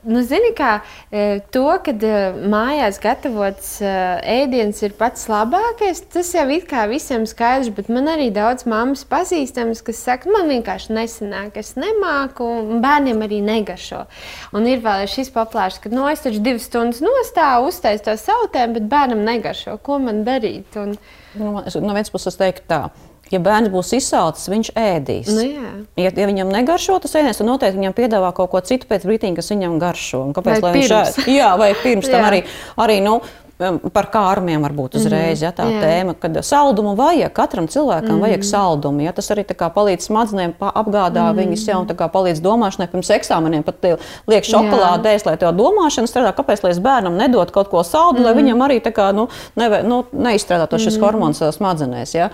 Nu, zini, kā e, to, kad e, mājās gatavots ēdiens ir pats labākais, tas jau ir visiem skaidrs, bet man arī daudz mammas pazīstams, kas saka, man vienkārši nesanāk, es nemāku, un bērniem arī negaršo. Un ir vēl šis paplāšs, ka no nu, es taču divas stundas nostāju, uztaisu to sautēm, bet bērnam negaršo. Ko man darīt? Un... Nu, es no vienas puses teiktu tā Ja bērns būs izsalcis, viņš ēdīs. Nu, jā. ja, ja viņam negaršo tas ēdiens, tad noteikti viņam piedāvā kaut ko citu pēc brīdiņa, kas viņam garšo. Un kāpēc? Pirms. Viņš, jā, vai pirms tam arī, arī nu, par kārmiem varbūt uzreiz. Mm -hmm. ja, tā jā. tēma, kad saldumu vajag, katram cilvēkam mm -hmm. vajag saldumu. Ja, tas arī palīdz smadzenēm, apgādā mm -hmm. viņas jau un palīdz domāšanai. Pirms eksāmeniem pat liek šokolādēs, lai to domāšana strādā. Kāpēc lai es bērnam nedod kaut ko saldu, mm -hmm. lai mhm. viņam arī kā, nu, neve, nu, neizstrādātu šis mm -hmm. hormons smadzenēs? Ja?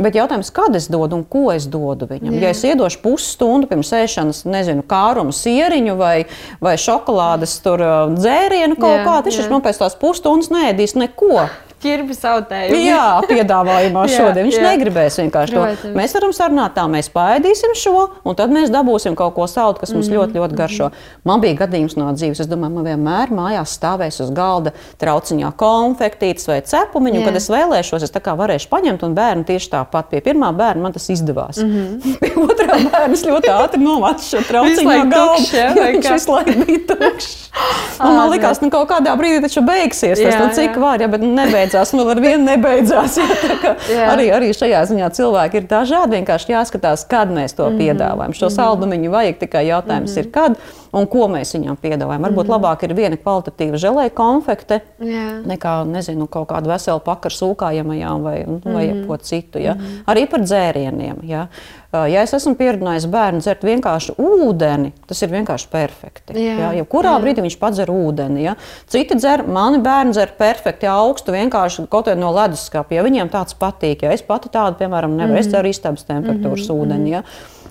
Bet jautājums, kad es dodu un ko es dodu viņam? Jā. Ja es iedošu pusstundu pirms ēšanas, nezinu, kārumu sieriņu vai, vai šokolādes tur, dzērienu kaut jā, kā, viņš man pēc tās pusstundas neēdīs neko ķirbi sautējumu. Jā, piedāvājumā šodien. Viņš jā. negribēs vienkārši Protams. to. Mēs varam sarunāt tā, mēs paēdīsim šo, un tad mēs dabūsim kaut ko saldu, kas mums mm -hmm. ļoti, ļoti garšo. Mm -hmm. Man bija gadījums no dzīves. Es domāju, man vienmēr mājās stāvēs uz galda trauciņā konfektītes vai cepumiņu, kad es vēlēšos, es tā kā varēšu paņemt, un bērnu tieši tāpat. Pie pirmā bērna man tas izdevās. Mm -hmm. Pie otrā bērna ļoti ātri novācu šo trauciņu no galda. Viņš visu laiku bija tukšs. man likās, nu kaut kādā brīdī taču beigsies. Tas, jā, nu, cik jā. var, ja, bet nebeidz nebeidzās, un vēl ar vienu nebeidzās. Jā. Arī, arī šajā ziņā cilvēki ir dažādi. Vienkārši jāskatās, kad mēs to mm -hmm. piedāvājam. Šo mm -hmm. saldumiņu vajag tikai jautājums mm -hmm. ir, kad un ko mēs viņam piedāvājam. Varbūt mm labāk ir viena kvalitatīva žēlēja konfekte jā. nekā nezinu, kaut kāda vesela pakaļ sūkājamajām vai, mm vai ko citu. Ja? Mm. Arī par dzērieniem. Ja? Ja es esmu pieradinājis bērnu dzert vienkārši ūdeni, tas ir vienkārši perfekti. Jā, ja? Jebkurā jā. brīdī viņš padzer ūdeni. Ja? Citi dzer, mani bērni dzer perfekti augstu, vienkārši kaut kā no leduskapa. Ja viņiem tāds patīk, ja es pati tādu, piemēram, nevaru, mm es dzeru istabas temperatūras mm -hmm. ūdeni. Ja?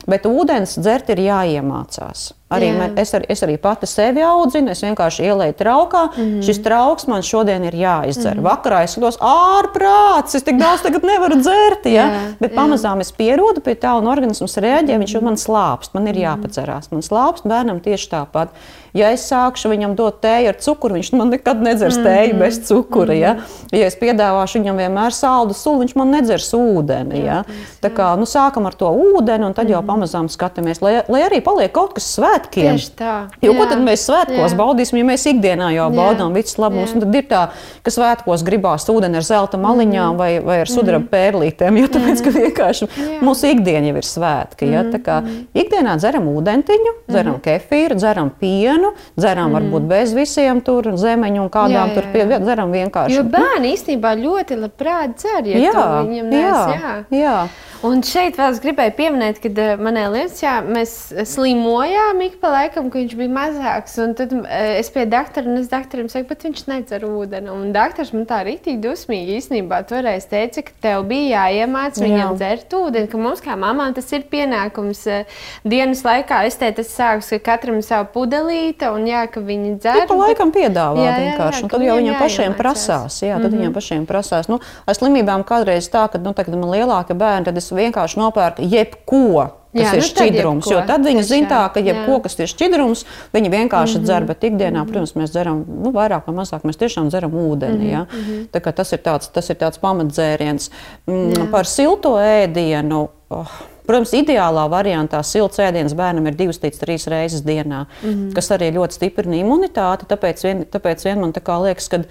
Bet ūdens dzert ir jāiemācās. Arī Jā. es, ar, es arī pati sevi audzinu, es vienkārši ielēju traukā. Mm -hmm. Šis trauks man šodien ir jāizdzer. Mm -hmm. Vakarā es skatos, ārprāts, es tik daudz nevaru dzert. Ja? Jā, Bet jā. pamazām es pierodu pie tā, un organisms reaģē, viņš man slāpst, man ir mhm. jāpacerās. Man slāpst bērnam tieši tāpat. Ja es sākšu viņam dot tēju ar cukuru, viņš man nekad nedzers mm -hmm. tēju bez cukura. Ja? Mhm. ja es piedāvāšu viņam vienmēr saldu sulu, viņš man nedzers ūdeni. Ja? Tā kā nu, sākam ar to ūdeni, un tad jau mhm. pamazām skatāmies, lai, lai arī paliek kaut kas svētkiem. Tieši tā. Jo, Jā. ko tad mēs svētkos Jā. baudīsim, ja mēs ikdienā jau baudām visus labumus? Un Tad ir tā, ka svētkos gribās ūdeni ar zelta maliņām Mhm. vai, vai ar sudraba pērlītēm, jo tāpēc, ka vienkārši Jā. mūsu ikdiena jau ir svētki. Ja? Tā kā ikdienā dzeram ūdentiņu, dzeram kefīru, dzeram pienu, dzeram varbūt bez visiem tur zemeņu un kādām Jā, tur jā, pie, jā. dzeram vienkārši. Jo bērni īstenībā ļoti labprāt dzer, ja jā, viņam nes, jā, jā. jā. Un šeit vēl es gribēju pieminēt, ka uh, manā Lietuvā mēs slimojām ik pa laikam, kad viņš bija mazāks. Un tad uh, es pie doktora, un es doktoram saku, bet viņš nedzer ūdeni. Un doktors man tā rītīgi dusmīgi īstenībā toreiz teica, ka tev bija jāiemāc viņam Jā. dzert ūdeni, ka mums kā mamām tas ir pienākums uh, dienas laikā. Es teicu, tas sāks, ka katram savu pudelīte, un jā, ka viņi dzer. Ik pa laikam piedāvā Jā, jā, jā, vienkārši. un ka Tad jau viņiem pašiem jāiemācās. prasās. Jā, tad viņiem pašiem prasās. Nu, ar slimībām kādreiz tā, ka nu, tagad man lielākie bērni, tad es vienkārši nopērku jebko. Kas Jā, ir nu šķidrums. Jo tad viņi zina, tā, ka jebko, jā. kas ir šķidrums, viņi vienkārši dzer. Bet ikdienā, protams, mēs dzeram nu, vairāk vai mazāk. Mēs tiešām dzeram ūdeni. Ja? Tā kā Tas ir tāds, tas ir tāds pamatdzēriens. Mm, par silto ēdienu. Oh. Protams, ideālā variantā silts ēdiens bērnam ir divas līdz trīs reizes dienā, mm -hmm. kas arī ļoti stiprina imunitāti. Tāpēc vien, tāpēc vien man tā liekas, ka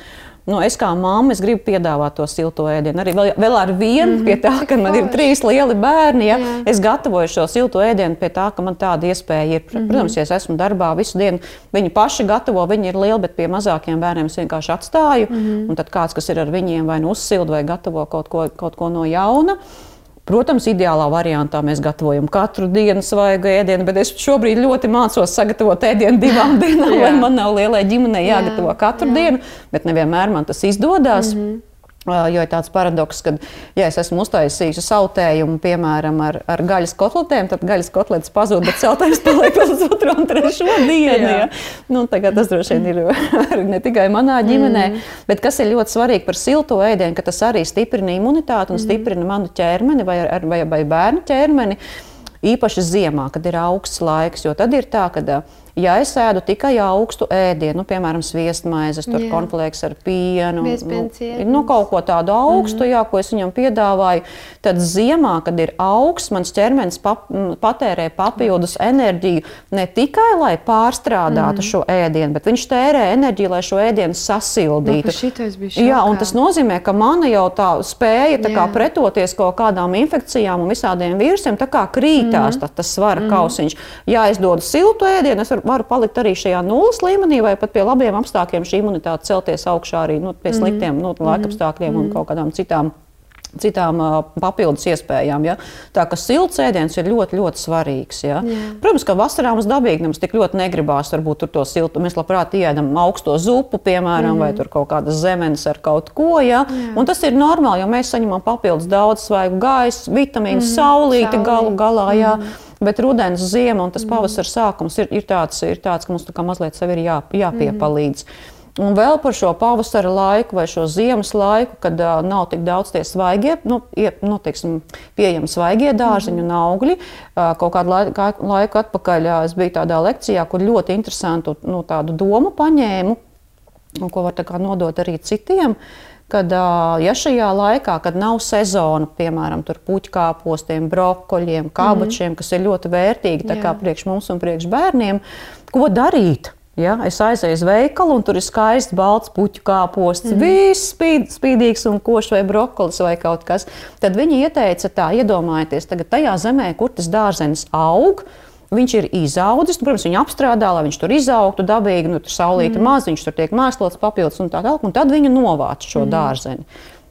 nu, es kā mamma es gribu piedāvāt to silto ēdienu. Arī vēl, vēl ar vienu, mm -hmm. pie tā, ka man ir trīs lieli bērni, ja, Jā. es gatavoju šo silto ēdienu pie tā, ka man tāda iespēja ir. Protams, ja es esmu darbā visu dienu, viņi paši gatavo, viņi ir lieli, bet pie mazākiem bērniem es vienkārši atstāju. Mm -hmm. Un tad kāds, kas ir ar viņiem, vai nu uzsilda, vai gatavo kaut ko, kaut ko no jauna. Protams, ideālā variantā mēs gatavojam katru dienu svaigu ēdienu, bet es šobrīd ļoti mācos sagatavot ēdienu divām dienām, Jā. lai man nav lielai ģimenei Jā, jāgatavo katru jā. dienu, bet nevienmēr man tas izdodas. Mm -hmm. Jo ir tāds paradoks, ka, ja es esmu uztaisījusi sautējumu, piemēram, ar, ar gaļas kotletēm, tad gaļas kotletes pazūd, bet sautējums paliek uz otro un trešo dienu. Ja? Nu, tas droši vien ir ne tikai manā ģimenē, mm. bet kas ir ļoti svarīgi par silto ēdienu, ka tas arī stiprina imunitāti un stiprina manu ķermeni vai, ar, vai, vai bērnu ķermeni. Īpaši ziemā, kad ir augsts laiks, jo tad ir tā, ka, ja es ēdu tikai augstu ēdienu, nu, piemēram, sviestmaizes, tur Jā. konflikts ar pienu, Biezpiens nu, nu, kaut ko tādu augstu, jā, ko es viņam piedāvāju, tad ziemā, kad ir augsts, mans ķermenis pap, patērē papildus enerģiju ne tikai lai pārstrādātu šo ēdienu, bet viņš tērē enerģiju, lai šo ēdienu sasildītu. biju Jā, un tas nozīmē, ka mana jau tā spēja tā kā, Jā. pretoties kaut kādām infekcijām un visādiem vīrusiem, krītās mm. tas svara mm. kausiņš. Ja es dodu siltu ēdienu, es varu, varu palikt arī šajā nulles līmenī, vai pat pie labiem apstākļiem šī imunitāte celties augšā arī nu, pie sliktiem nu, laikapstākļiem un kaut kādām citām. Citām uh, papildus iespējām. Ja? Tā kā silts ēdiens ir ļoti, ļoti svarīgs. Ja? Jā. Protams, ka vasarā mums dabīgi mums tik ļoti negribās varbūt tur to siltu. Mēs labprāt ēdam augsto zupu, piemēram, mm. vai tur kaut kādas zemenes ar kaut ko. Ja? Un tas ir normāli, jo mēs saņemam papildus daudz svaigu gaisu, vitamīnu, mm. saulīti galu Saulīti. galā. Ja? Bet rudens, ziema un tas pavasaris sākums ir, ir, tāds, ir tāds, ka mums tā kā mazliet sev ir jā, jāpiepalīdz. Un vēl par šo pavasara laiku vai šo ziemas laiku, kad uh, nav tik daudz tie svaigie, nu, ie, nu, teiksim, pieejami svaigie dārziņi un augļi. Uh, kaut kādu laiku, laiku atpakaļ uh, es biju tādā lekcijā, kur ļoti interesantu nu, tādu domu paņēmu, un ko var nodot arī citiem. Kad, ja šajā laikā, kad nav sezona, piemēram, puķkāpostiem, brokoļiem, kabačiem, mm -hmm. kas ir ļoti vērtīgi priekš mums un priekš bērniem, ko darīt? Ja, es aizēju uz veikalu, un tur ir skaists balts puķu kāposts. Mm. Viss spīd, spīdīgs un košs vai brokolis vai kaut kas. Tad viņi ieteica tā, iedomājieties, tagad tajā zemē, kur tas dārzenis aug. Viņš ir izaudzis, nu, protams, viņu apstrādā, lai viņš tur izaugtu dabīgi, nu, tur saulīti mm. maz, viņš tur tiek mēslots papildus un tā tālāk, un tad viņi novāc šo mm. dārzeni.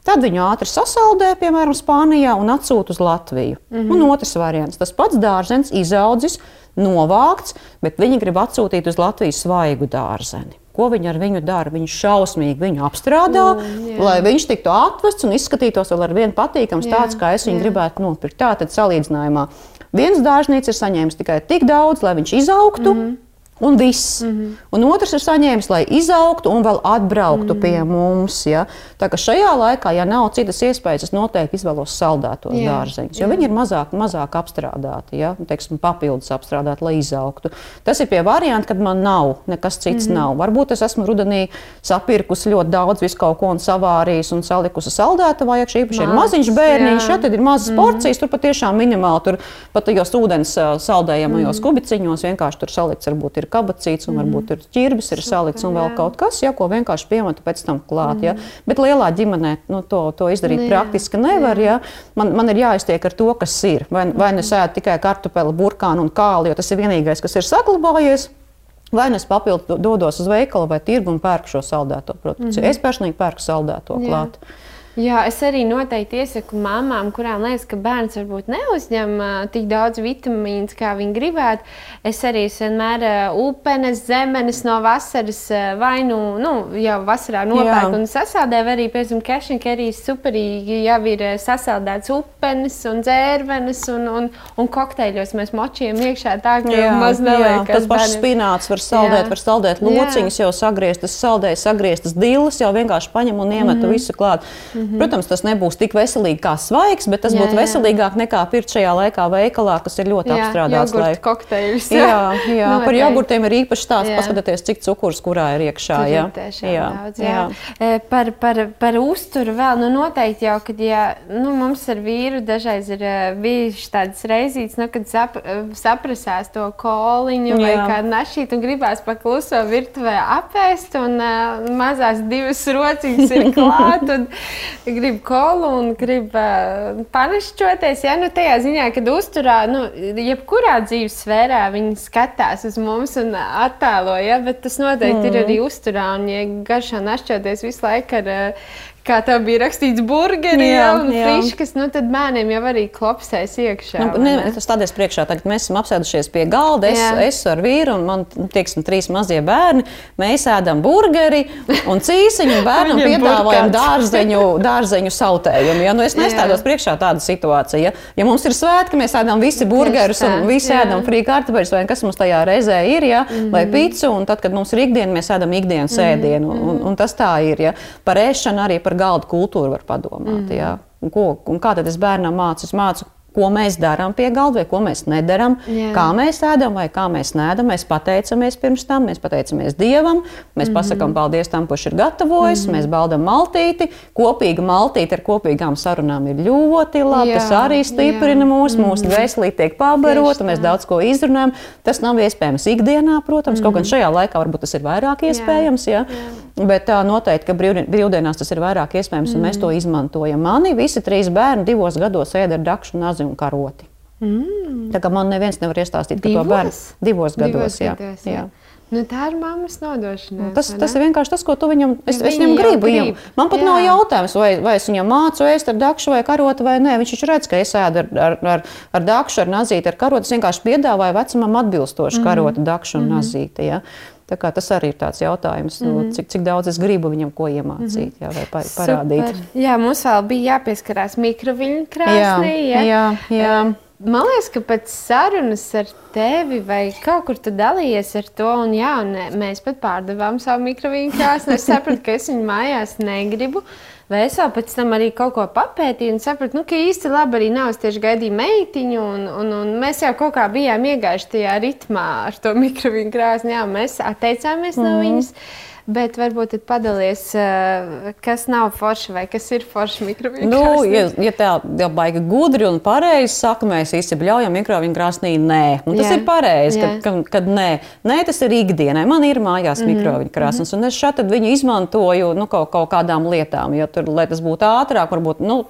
Tad viņu ātri sasaldē, piemēram, Spānijā un atsūta uz Latviju. Mm -hmm. Un otrs variants - tas pats dārzens izaudzis, novākts, bet viņi grib atsūtīt uz Latviju svaigu dārzeni. Ko viņi ar viņu dara? Viņi šausmīgi viņu apstrādā, Un, jā. lai viņš tiktu atvests un izskatītos vēl ar vienu patīkams, Jā, tāds, kā es viņu jā. gribētu nopirkt. Tā tad salīdzinājumā viens dārznieks ir saņēmis tikai tik daudz, lai viņš izaugtu. Mm -hmm. Un viss. Mm -hmm. Un otrs ir saņēmis, lai izaugtu un vēl atbrauktu mm -hmm. pie mums. Ja? Tā kā šajā laikā, ja nav citas iespējas, es noteikti izvēlos saldētos jā, dārzeņus, jo jā. viņi ir mazāk, mazāk apstrādāti, ja? Teiksim, papildus apstrādāti, lai izaugtu. Tas ir pie varianta, kad man nav nekas cits. Mm -hmm. nav. Varbūt es esmu rudenī sapirkusi ļoti daudz visu kaut ko un savārījis un salikusi saldētavā, ja īpaši ir maziņš bērniņš, ja tad ir mazas mm -hmm. porcijas, tur patiešām minimāli, tur pat tajos ūdens saldējamajos mm -hmm. kubiciņos vienkārši tur salikts varbūt ir kabacīts, un mm. varbūt ir ķirbis, ir salikts un vēl kaut kas, ja, ko vienkārši piematu pēc tam klāt. Ja. Mm. Bet lielā ģimenē nu, to, to izdarīt jā, praktiski nevar. Jā. Ja. Man, man ir jāiztiek ar to, kas ir. Vai, vai nu sēž tikai kartupeli, burkānu un kāli, jo tas ir vienīgais, kas ir saglabājies. Vai nu es papildu dodos uz veikalu vai tirgu un pērku šo saldēto produkciju. Mm -hmm. Es personīgi pērku saldēto klāt. Jā. Jā, es arī noteikti iesaku mamām, kurām liekas, ka bērns varbūt neuzņem uh, tik daudz vitamīnu, kā viņi gribētu. Es arī es vienmēr uh, upenes, zemenes no vasaras uh, vai nu, nu jau vasarā nopērku un sasādēju. Arī, piemēram, kešņika arī superīgi jau ir sasaldēts upenes un dzērvenes un, un, un kokteļos mēs močījam iekšā tā, ka jā, maz neliekas. Tas pats spināts var saldēt, jā. var saldēt lociņus, jau sagrieztas, saldējas, sagrieztas dilles, jau vienkārši paņem un iemet mm -hmm. visu klāt. Mm -hmm. -hmm. Protams, tas nebūs tik veselīgi kā svaigs, bet tas jā, būtu jā. veselīgāk nekā pirkt šajā laikā veikalā, kas ir ļoti jā, apstrādāts. Lai... Kokteļus, jā, jā, jā. Nu, par jogurtiem ir īpaši stāsts. Paskatieties, cik cukurs kurā ir iekšā. Jā, jā, daudz, jā. jā. E, par, par, par uzturu vēl nu, noteikti jau, kad jā, nu, mums ar vīru dažreiz ir e, bijušas tādas reizītes, nu, kad sap, e, saprasās to koliņu jā. vai kādu našītu un gribās pakluso virtuvē apēst un uh, mazās divas rociņas ir klāt. Un, grib kolu un grib uh, panašķoties. Ja? Nu, tajā ziņā, kad uzturā, nu, jebkurā dzīves sfērā viņi skatās uz mums un attēlo, ja? bet tas noteikti mm. ir arī uzturā. Un, ja garšā našķoties visu laiku ar uh, kā tā bija rakstīts, burgeri jā, un friškas, nu tad bērniem jau arī klopsēs iekšā. Nu, ne, tas stādēs priekšā, tagad mēs esam apsēdušies pie galda, es, jā. es ar vīru un man, tieksim, trīs mazie bērni, mēs ēdam burgeri un cīsiņu un bērnam piedāvājam dārzeņu, dārzeņu sautējumu. Ja? Nu, es nestādos priekšā tādu situāciju. Ja? ja mums ir svētki, mēs ēdam visi burgerus un visi jā. ēdam frī kartupeļus vai kas mums tajā reizē ir, ja? mm vai picu, un tad, kad mums ir ikdiena, mēs ēdam ikdienas mm ēdienu. Un, un, un tas tā ir. Ja? Par ēšanu arī par galda kultūru var padomāt. Mm. Ja? Un ko, un kā tad es bērnam mācu? Es mācu, ko mēs darām pie galda, vai ko mēs nedarām, Jā. kā mēs ēdam, vai kā mēs nēdam. Mēs pateicamies pirms tam, mēs pateicamies Dievam, mēs mm -hmm. pasakām paldies tam, kurš ir gatavojis, mm -hmm. mēs baudām maltīti. Kopīga maltīte ar kopīgām sarunām ir ļoti labi. Jā. Tas arī stiprina mūs, mm -hmm. mūsu dvēselī tiek pabarota, mēs daudz ko izrunājam. Tas nav iespējams ikdienā, protams, mm -hmm. kaut gan mhm. šajā laikā varbūt tas ir vairāk iespējams. Jā. Jā. Bet tā noteikti, ka brīvdienās tas ir vairāk iespējams, un mm -hmm. mēs to izmantojam. Mani visi trīs bērni divos gados ēda ar dakšu un azi un karoti. Mm. Tā kā man neviens nevar iestāstīt par to bērnu divos gados. Divos jā. gados jā. Jā. Nu, tā ir mammas nodošana. Tas, tas ir vienkārši tas, ko tu viņam, es, es viņam gribu. Grib. Viņam. Man pat jā. nav jautājums, vai, vai es viņam mācu ēst ar dakšu vai karotu vai nē. Viņš taču redz, ka es ēdu ar, ar, ar, ar dakšu, ar nazīti, ar karotu. Es vienkārši piedāvāju vecumam atbilstošu mm. karotu, dakšu un mm. nazīti. Ja. Tas arī ir tāds jautājums, mm -hmm. cik, cik daudz es gribu viņam ko iemācīt, mm -hmm. jā, vai par, parādīt. Super. Jā, mums vēl bija jāpieskarās mikroviļņu krāsnī. Jā, jā, jā. Uh, Man liekas, ka pēc sarunas ar tevi vai kaut kur tu dalījies ar to, un, jā, un mēs pat pārdevām savu mikroviļņu krāsni. Es sapratu, ka es viņu mājās negribu. Vai es vēl pēc tam arī kaut ko papētīju un sapratu, nu, ka īsti labi arī nav. Es tieši gaidīju meitiņu, un, un, un mēs jau kaut kā bijām iegājuši tajā ritmā ar to mikroviņu krāsni. Jā, mēs atteicāmies mm -hmm. no mhm. viņas. Bet varbūt padalies, eh, kas nav forši vai kas ir forši mikroviņu nu, ja, ja tā jau baigi gudri un pareizi saka, mēs visi bļaujam mikroviņu krāsnī, nē. Un tas Jā. ir pareizi, kad, kad, kad nē. nē, tas ir ikdienai. Man ir mājās mm -hmm. mikroviņu krāsnes, un es šādi viņu izmantoju nu, kaut, kaut kādām lietām, jo tur, lai tas būtu ātrāk, varbūt. Nu,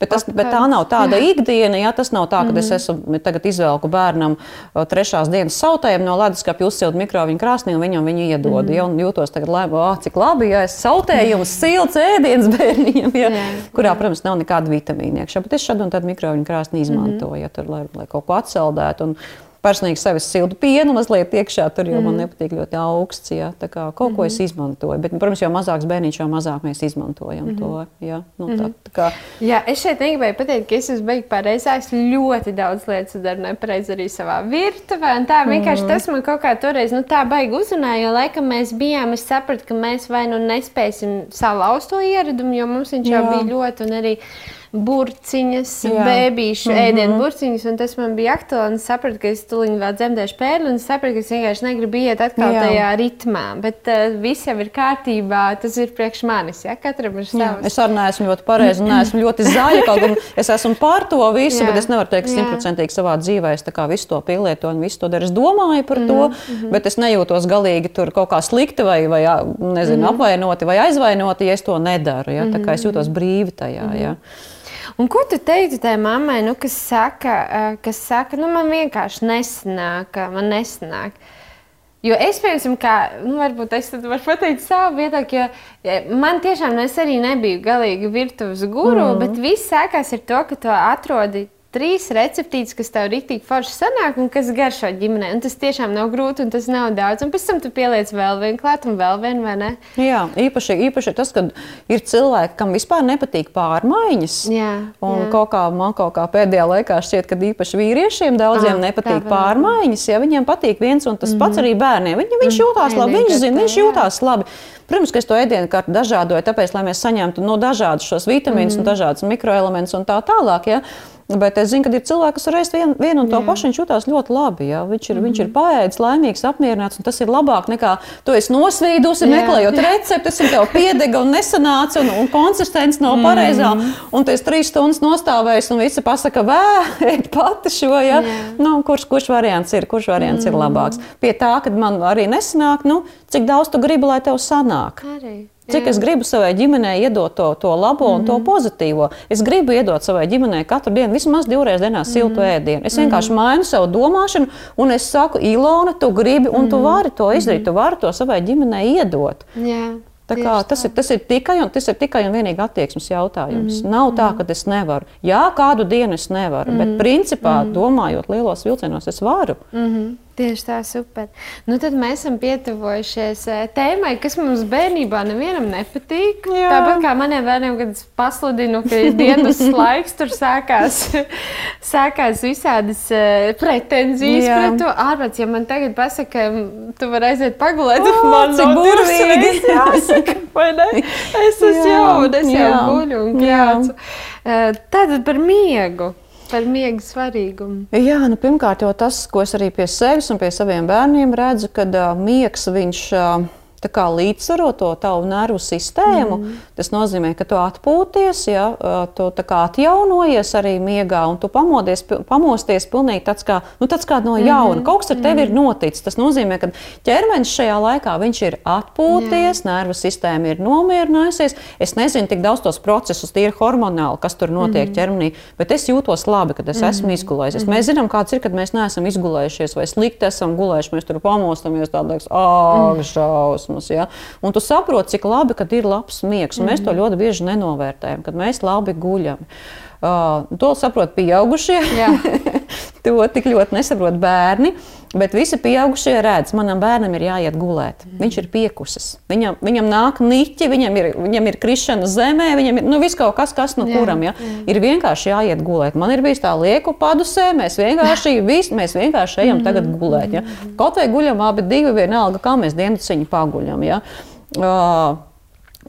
Bet, tas, bet tā nav tāda ikdiena. Ja? Tas nav tā, ka mm -hmm. es mhm. esmu tagad izvēlku bērnam trešās dienas sautējumu no leduskapja uzsildu mikroviņu krāsnī un viņam viņu iedod. Mm -hmm. ja? Un jūtos tagad, lai, oh, cik labi, ja es sautējumu silts ēdiens bērniem, ja? yeah. kurā, protams, nav nekāda vitamīna iekšā. Bet es šādu un tādu mikroviņu krāsni izmantoju, mm -hmm. ja, tur, lai, lai kaut ko atsaldētu. Un, personīgi sevis siltu pienu mazliet iekšā. Tur jau mm. man nepatīk ļoti augsts. Jā, tā kā kaut mm -hmm. ko es mhm. izmantoju. Bet, protams, jau mazāks bērniņš, jau mazāk mēs izmantojam mm -hmm. to. Jā, nu, tā, mhm. tā kā... jā, es šeit negribēju pateikt, ka es esmu beigas pareizā. Es ļoti daudz lietas daru nepareizi arī savā virtuvē. Tā vienkārši mm -hmm. tas man kaut kā toreiz nu, tā baigi uzrunāja, jo laikam mēs bijām, es sapratu, ka mēs vai nu nespēsim salauzt to ieradumu, jo mums viņš jau jā. bija ļoti un arī burciņas, bērnu mm -hmm. ēdienu burciņas, un tas man bija aktuāli. Es sapratu, ka es tuliņi vēl dzemdēšu pērli, un es sapratu, ka es vienkārši negribu iet atkal Jā. tajā ritmā. Bet uh, viss jau ir kārtībā, tas ir priekš manis. Ja? Katram ir savs. Es arī neesmu ļoti pareizi, neesmu ļoti zaļa. Kaut gan es esmu pār to visu, Jā. bet es nevaru teikt simtprocentīgi savā dzīvē. Es visu to pielietoju un visu to daru. Es domāju par to, mm -hmm. bet es nejūtos galīgi tur kaut kā slikti vai, vai nezinu, mm -hmm. apvainoti vai aizvainoti, ja es to nedaru. Ja? Tā kā es jūtos brīvi tajā. Mm -hmm. ja? Un ko tu teiktu tai mammai, nu, kas saka, eh, kas saka nu, man vienkārši nesanāk, man nesanāk? Jo es, piemēram, kā, nu, varbūt es varu pateikt savu viedokli, jo man tiešām nu, es arī nebiju galīgi virtuves guru, mm. bet viss sākās ar to, ka tu atrodi trīs receptītes, kas tev rīktīgi forši sanāk un kas garšo ģimenē. Un tas tiešām nav grūti un tas nav daudz. Un pēc tam tu pieliec vēl vienu klāt un vēl vienu, vai ne? Jā, īpaši, īpaši tas, ka ir cilvēki, kam vispār nepatīk pārmaiņas. Jā, un jā. Kaut kā, man kaut kā pēdējā laikā šķiet, ka īpaši vīriešiem daudziem ah, nepatīk pārmaiņas. Ja viņiem patīk viens un tas mm -hmm. pats mhm. arī bērniem. Viņi, viņš mhm. jūtās labi, viņš zina, viņš jūtās labi. Protams, ka es to ēdienu kārtu dažādoju, tāpēc, lai mēs saņemtu no dažādus šos vitamīnus mm -hmm. un dažādus mikroelementus un tā tālāk. Ja? Bet es zinu, ka ir cilvēki, kas ēst vienu, vienu un to jā. pašu. Jutās ļoti labi. Jā. Viņš ir, mm -hmm. viņš ir mhm. paēdis, laimīgs, apmierināts. Tas ir labāk nekā tu esi nosvīdusi, jā. meklējot receptes, un tev piedega un nesanāca, un, un konsistence nav pareizā. Mm -hmm. Un esi trīs stundas nostājis, un visi pasaka, vē, ēd pati šo. Ja? Nu, kurš, kurš variants ir, kurš variants mm -hmm. ir mhm. labāks? Pie tā, ka man arī nesanāk, nu, cik daudz tu gribi, lai tev sanāk. Arī. Cik Jā. es gribu savai ģimenei iedot to, to labo mm -hmm. un to mhm. pozitīvo. Es gribu iedot savai ģimenei katru dienu, vismaz divreiz dienā siltu mm -hmm. ēdienu. Es vienkārši mm -hmm. mainu savu domāšanu, un es saku, Ilona, tu gribi, un mm -hmm. tu vari to izdarīt. Tu vari to savai ģimenei iedot. Jā. Tā kā, tas, ir, tas, ir tikai, un, tas ir tikai un vienīgi attieksmes jautājums. Mm -hmm. Nav tā, ka es nevaru. Jā, kādu dienu es nevaru, mm -hmm. bet principā, mm -hmm. domājot lielos vilcienos, es varu. Mm -hmm. Tieši tā, super. Nu, tad mēs esam pietuvojušies eh, tēmai, kas mums bērnībā nevienam nepatīk. Jā. Tāpat kā maniem bērniem, kad es pasludinu, ka dienas laiks, tur sākās, sākās visādas uh, pretenzijas Jā. pret to ārpus. Ja man tagad pasaka, tu vari aiziet pagulēt, tad man cik burvīgi. Jāsaka, vai ne? Es esmu jauna, es jau guļu un krācu. Tātad par miegu. Par miega svarīgumu. Jā, nu, pirmkārt, jau tas, ko es arī pie sevis un pie saviem bērniem redzu, kad uh, miegs viņš. Uh, līdzsvaro to tavu nervu sistēmu. Mm. Tas nozīmē, ka tu atpūties, ja, tu atjaunojies arī miegā, un tu pamodies, pamosties pilnīgi tāds kā, nu, tāds kā no jauna. Mm. Kaut kas ar tevi mm. ir noticis. Tas nozīmē, ka ķermenis šajā laikā ir atpūties, Jā. nervu sistēma ir nomierinājusies. Es nezinu tik daudz tos procesus, tie ir hormonāli, kas tur notiek mm. ķermenī, bet es jūtos labi, kad es mm. esmu izgulējies. Mm. Mēs zinām, kāds ir, kad mēs neesam izgulējušies vai slikti esam gulējuši. Mēs tur pamostamies, tādā liekas, ah, mm. šausmas posms. Ja? Un tu saproti, cik labi, kad ir labs miegs. Mm -hmm. Mēs to mhm. ļoti bieži nenovērtējam, kad mēs labi guļam. Uh, to saprot pieaugušie. to tik ļoti nesaprot bērni. Bet visi pieaugušie redz, manam bērnam ir jāiet gulēt. Mm. Viņš ir piekusis. Viņam, viņam nāk niķi, viņam ir, viņam ir krišana zemē, viņam ir nu, viss kaut kas, kas no kuram ja? jā. ir vienkārši jāiet gulēt. Man ir bijis tā lieku padusē, mēs vienkārši, vis, mēs vienkārši ejam tagad gulēt. Ja? Kaut vai guļam abi divi, vienalga, kā mēs dienasciņu paguļam. Ja? Uh,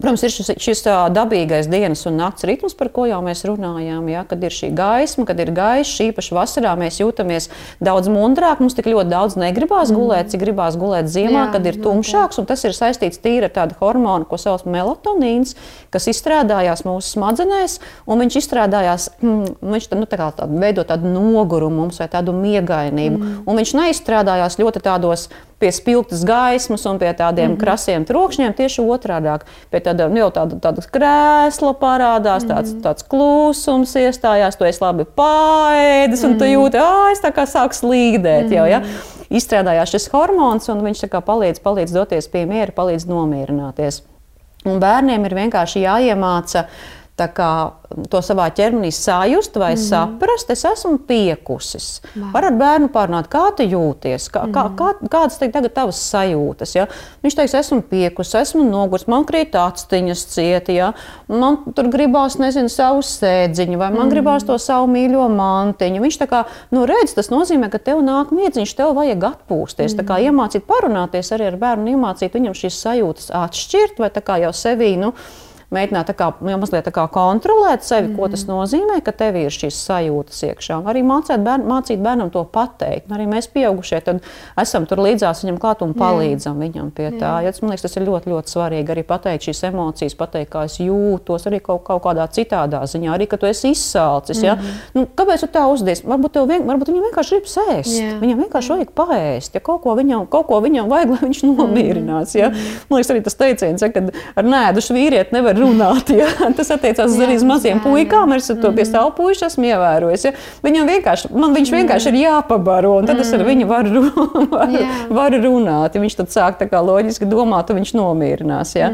Protams, ir šis, šis dabīgais dienas un nakts ritms, par ko jau mēs runājām. Ja? Kad ir šī gaisma, kad ir gaišs, īpaši vasarā mēs jūtamies daudz mundrāk. Mums tik ļoti daudz negribās mm. gulēt, cik gribās gulēt ziemā, jā, kad ir tumšāks. Tas ir saistīts tīri ar tādu hormonu, ko sauc par melatonīnu, kas izstrādājās mūsu smadzenēs. Viņš izstrādājās, mm, viņš tā, nu, tā kā tādu, veido tādu nogurumu mums vai tādu miegainību. Mm. Un viņš neizstrādājās ļoti tādos pie spilgtas gaismas un pie tādiem mm -hmm. krasiem trokšņiem. Tieši otrādi - pie tāda, nu, tāda, tāda krēsla parādās, tāds, mm -hmm. tāds klusums iestājās, tu esi labi pāēdis, un mm -hmm. tu mhm. jūti, ah, es tā kā sāku slīdēt. Mm -hmm. jau, ja? Mhm. Izstrādājās šis hormons, un viņš palīdz, palīdz doties pie miera, palīdz nomierināties. Un bērniem ir vienkārši jāiemācās kā, to savā ķermenī sajust vai mm -hmm. saprast, es esmu piekusis. Wow. Var ar bērnu pārunāt, kā tu jūties, kā, mm -hmm. kā, kā, kādas ir tagad tavas sajūtas. Ja? Viņš teiks, esmu piekusis, esmu noguris, man krīt aciņas cieti, ja? man tur gribās, nezinu, savu sēdziņu, vai man mm -hmm. gribās to savu mīļo mantiņu. Viņš tā kā, nu redz, tas nozīmē, ka tev nāk miedziņš, tev vajag atpūsties. Mm -hmm. Tā kā mhm. iemācīt parunāties arī ar bērnu, iemācīt viņam šīs sajūtas atšķirt vai tā kā jau sevī, nu, mēģināt tā kā, jau mazliet tā kā kontrolēt sevi, mm. ko tas mhm. nozīmē, ka tev ir šīs sajūtas iekšā. Arī mācīt, bērn, mācīt bērnam to pateikt. Arī mēs, pieaugušie, esam tur līdzās viņam klāt un palīdzam Jā. viņam pie tā. Ja, man liekas, tas ir ļoti, ļoti svarīgi arī pateikt šīs emocijas, pateikt, kā es jūtos, arī kaut, kaut kādā citādā ziņā, arī ka tu esi izsalcis. Ja? Mm -hmm. nu, kāpēc tu tā uzdies? Varbūt, vien, varbūt viņam vienkārši grib sēst. Jā. Viņam vienkārši vajag paēst. Ja kaut ko viņam, kaut ko viņam vajag, lai viņš nomierinās. Ja? -hmm. Man liekas, arī tas teiciens, ja, ka ar nēdušu vīrieti nevar runāt. Ja? Tas attiecās jā, arī uz maziem jā, puikām. Es to pie mhm. savu puišu esmu ievērojis. Ja? Viņam vienkārši, man viņš vienkārši ir jāpabaro, un tad es ar viņu varu, varu, varu runāt. Ja viņš tad sāk tā kā loģiski domāt, tad viņš nomierinās. Ja?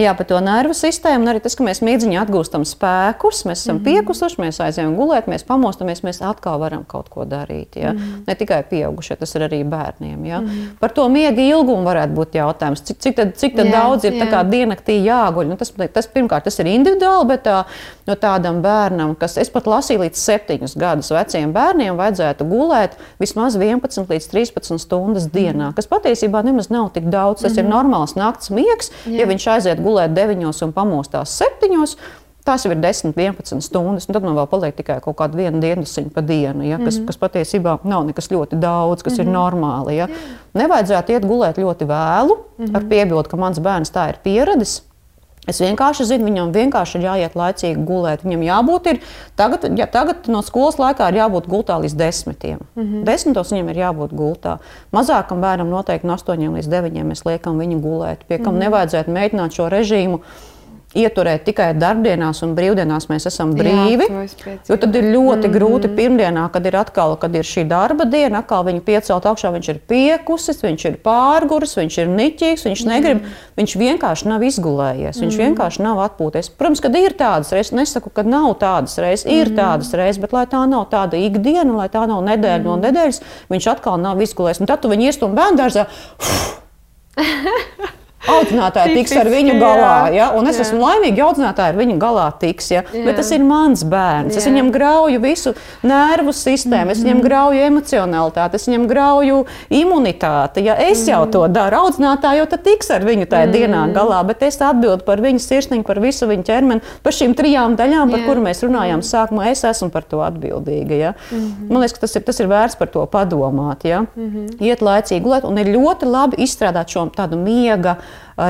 Jā, par to nervu sistēmu, arī tas, ka mēs mīdziņā atgūstam spēkus, mēs esam mm -hmm. piekusuši, mēs aizējām gulēt, mēs pamostamies, mēs atkal varam kaut ko darīt. Ja? Mm -hmm. Ne tikai pieaugušie, tas ir arī bērniem. Ja? Mm -hmm. Par to miega ilgumu varētu būt jautājums. Cik, cik, tad, cik tad jā, daudz ir diennaktī jāguļ? Nu, tas, tas, pirmkārt, tas ir individuāli, bet tā, no tādam bērnam, kas es pat lasīju līdz septiņus gadus veciem bērniem, vajadzētu gulēt vismaz 11 līdz 13 stundas dienā, mm -hmm. kas patiesībā nemaz nav tik daudz. Tas mm -hmm. ir normāls nakts miegs, jā. ja viņš aiziet gulēt 9 un pamostās 7. Tās jau ir 10, 11 stundas, un tad man vēl paliek tikai kaut kāda viena dienasiņa pa dienu, ja, kas, mm -hmm. kas patiesībā nav nekas ļoti daudz, kas mm -hmm. ir mhm. normāli. Ja. Nevajadzētu iet gulēt ļoti vēlu, mm -hmm. ar piebildu, ka mans bērns tā ir pieradis. Es vienkārši zinu, viņam vienkārši ir jāiet laicīgi gulēt. Viņam jābūt ir, tagad, ja, tagad no skolas laikā ir jābūt gultā līdz desmitiem. Mm -hmm. Desmitos viņam ir jābūt gultā. Mazākam bērnam noteikti no astoņiem līdz deviņiem mēs liekam viņu gulēt. Pie kam mm -hmm. nevajadzētu mēģināt šo režīmu ieturēt tikai darbdienās un brīvdienās mēs esam brīvi. Jā, jo tad ir ļoti mm -hmm. grūti pirmdienā, kad ir atkal kad ir šī darba diena, atkal viņu piecelt augšā. Viņš ir piekusis, viņš ir pārguris, viņš ir niķīgs, viņš negrib, mm -hmm. viņš vienkārši nav izgulējies, viņš mm -hmm. vienkārši nav atpūties. Protams, kad ir tādas reizes, nesaku, ka nav tādas reizes, ir mm -hmm. tādas reizes, bet lai tā nav tāda ikdiena, lai tā nav nedēļa mm -hmm. no nedēļas, viņš atkal nav izgulējies. Un tad tu viņu iestum bērnu dārzā. Audzinātāji tiks ar viņu galā, ja? un es jā. esmu laimīga, ja audzinātāji ar viņu galā tiks. Ja? Jā. Bet tas ir mans bērns. Jā. Es viņam grauju visu nervu sistēmu, mm -hmm. es viņam mhm. grauju emocionalitāti, es viņam grauju imunitāti. Ja es mm -hmm. jau to mhm. daru, audzinātāji jau tiks ar viņu tajā mm -hmm. dienā galā, bet es atbildu par viņu sirsniņu, par visu viņu ķermeni, par šīm trijām daļām, par kurām mēs runājām sākumā. Es esmu par to atbildīga. Ja? Mm -hmm. Man liekas, ka tas ir, tas ir vērts par to padomāt. Ja? Mm -hmm. Iet laicīgi gulēt, un ir ļoti labi izstrādāt šo tādu miega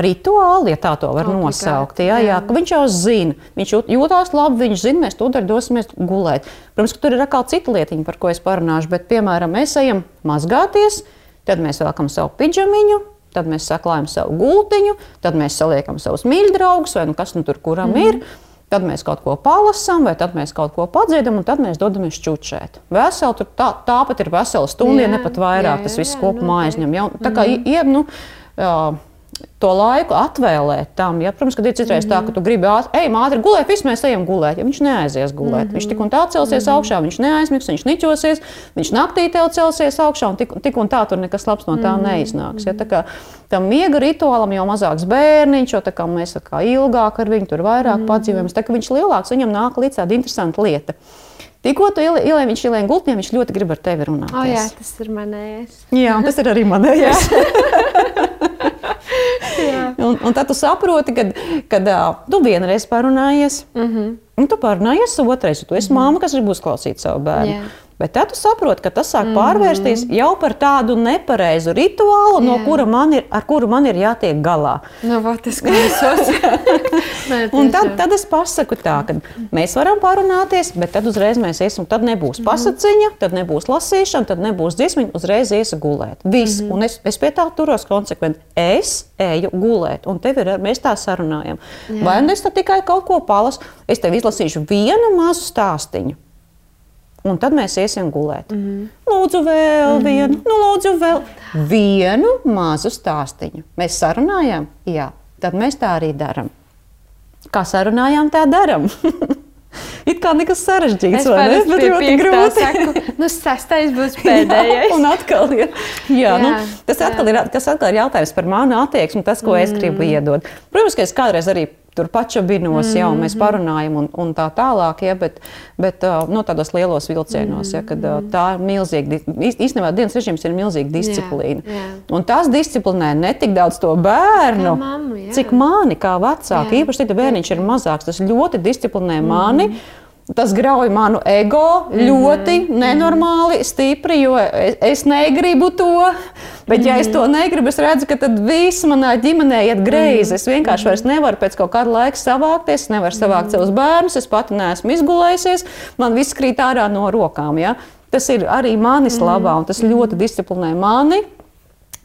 rituāli, ja tā to var Obligāti, nosaukt. Jā, jā. Jā, viņš jau zina, viņš jūtas labi, viņš zina, mēs tūdaļ dosimies gulēt. Protams, ka tur ir atkal cita lietiņa, par ko es parunāšu, bet, piemēram, mēs ejam mazgāties, tad mēs velkam savu pidžamiņu. Tad mēs saklājam savu gultiņu, tad mēs saliekam savus mīļdraugus, vai nu kas nu tur kuram mm ir. Tad mēs kaut ko palasām, vai tad mēs kaut ko padziedam, un tad mēs dodamies čučēt. Veseli, tur tā, tāpat ir vesela stunda, ja ne pat vairāk. Jā, jā, tas viss kopumā aizņem. Ja? Tā kā mm ie, nu, jā, to laiku atvēlēt tam. Ja? Protams, ka ir citreiz mm -hmm. tā, ka tu gribi ej, ātri gulēt, viss mēs ejam gulēt. Ja viņš neaizies gulēt, mm -hmm. viņš tik un tā celsies mm -hmm. augšā, viņš neaizmigs, viņš niķosies, viņš naktī tev celsies augšā, un tik, tik un tā tur nekas labs no tā mm -hmm. neiznāks. Ja? Tā kā, tam miega rituālam jau mazāks bērniņš, jo kā mēs kā ilgāk ar viņu tur vairāk mm -hmm. padzīvojamies, tā kā viņš lielāks, viņam nāk līdz tāda interesanta lieta. Tikko tu ielēji viņš ielēja gultnē, viņš ļoti grib ar tevi runāt. Oh, jā, tas ir manējais. Jā, tas ir arī manējais. un, un tad tu saproti, ka kad, tu vienreiz parunājies, mm -hmm. un tu parunājies otrais, un tu esi mm -hmm. māma, kas grib uzklausīt savu bērnu. Yeah. Bet tad tu saproti, ka tas sāk pārvērsties mm -hmm. jau par tādu nepareizu rituālu, Jā. no kura man ir, ar kuru man ir jātiek galā. Nu, tas klausos. un tad, tad es pasaku tā, ka mēs varam parunāties, bet tad uzreiz mēs iesim. Tad nebūs -hmm. pasaciņa, tad nebūs lasīšana, tad nebūs dziesmiņa, uzreiz iesim gulēt. Viss. Mm -hmm. Un es, es pie tā turos konsekventi. Es eju gulēt, un tev ir, mēs tā sarunājam. Jā. Vai nu es tikai kaut ko palasu, es tev izlasīšu vienu mazu stāstīnu un tad mēs iesim gulēt. Mm -hmm. Lūdzu, vēl mm -hmm. vienu, nu, lūdzu, vēl vienu mazu stāstīņu. Mēs sarunājām, jā, tad mēs tā arī darām. kā sarunājām, tā darām. It kā nekas sarežģīts, vai ne? Bet ļoti grūti. saku, nu, sastais būs pēdējais. un atkal ir, jā, jā, nu, Jā, tas, atkal ir, tas atkal ir jautājums par manu attieksmi, tas, ko mm. es gribu iedot. Protams, ka es kādreiz arī tur pačabinos, mm. jau mēs parunājam un, un tā tālāk, ja, bet, bet no tādos lielos vilcienos, ja, kad uh, tā ir milzīga, īstenībā dienas režīms ir milzīga disciplīna. jā. Un tas disciplinē ne tik daudz to bērnu, mammu, jā. cik mani kā vecāki, Jā. īpaši ja bērniņš ir mazāks, tas ļoti disciplinē mani. Tas grauj manu ego ļoti Mhm. nenormāli stipri, jo es, es negribu to. Bet, ja es Mhm. to negribu, es redzu, ka tad viss manā ģimenē iet greizi. Es Mhm. vienkārši vairs nevaru pēc kaut kāda laika savākties, es nevaru savākt savus bērnus, es pati neesmu izgulējusies, man viss krīt ārā no rokām. Ja? Tas ir arī manis Mhm. labā, un tas ļoti disciplinē mani.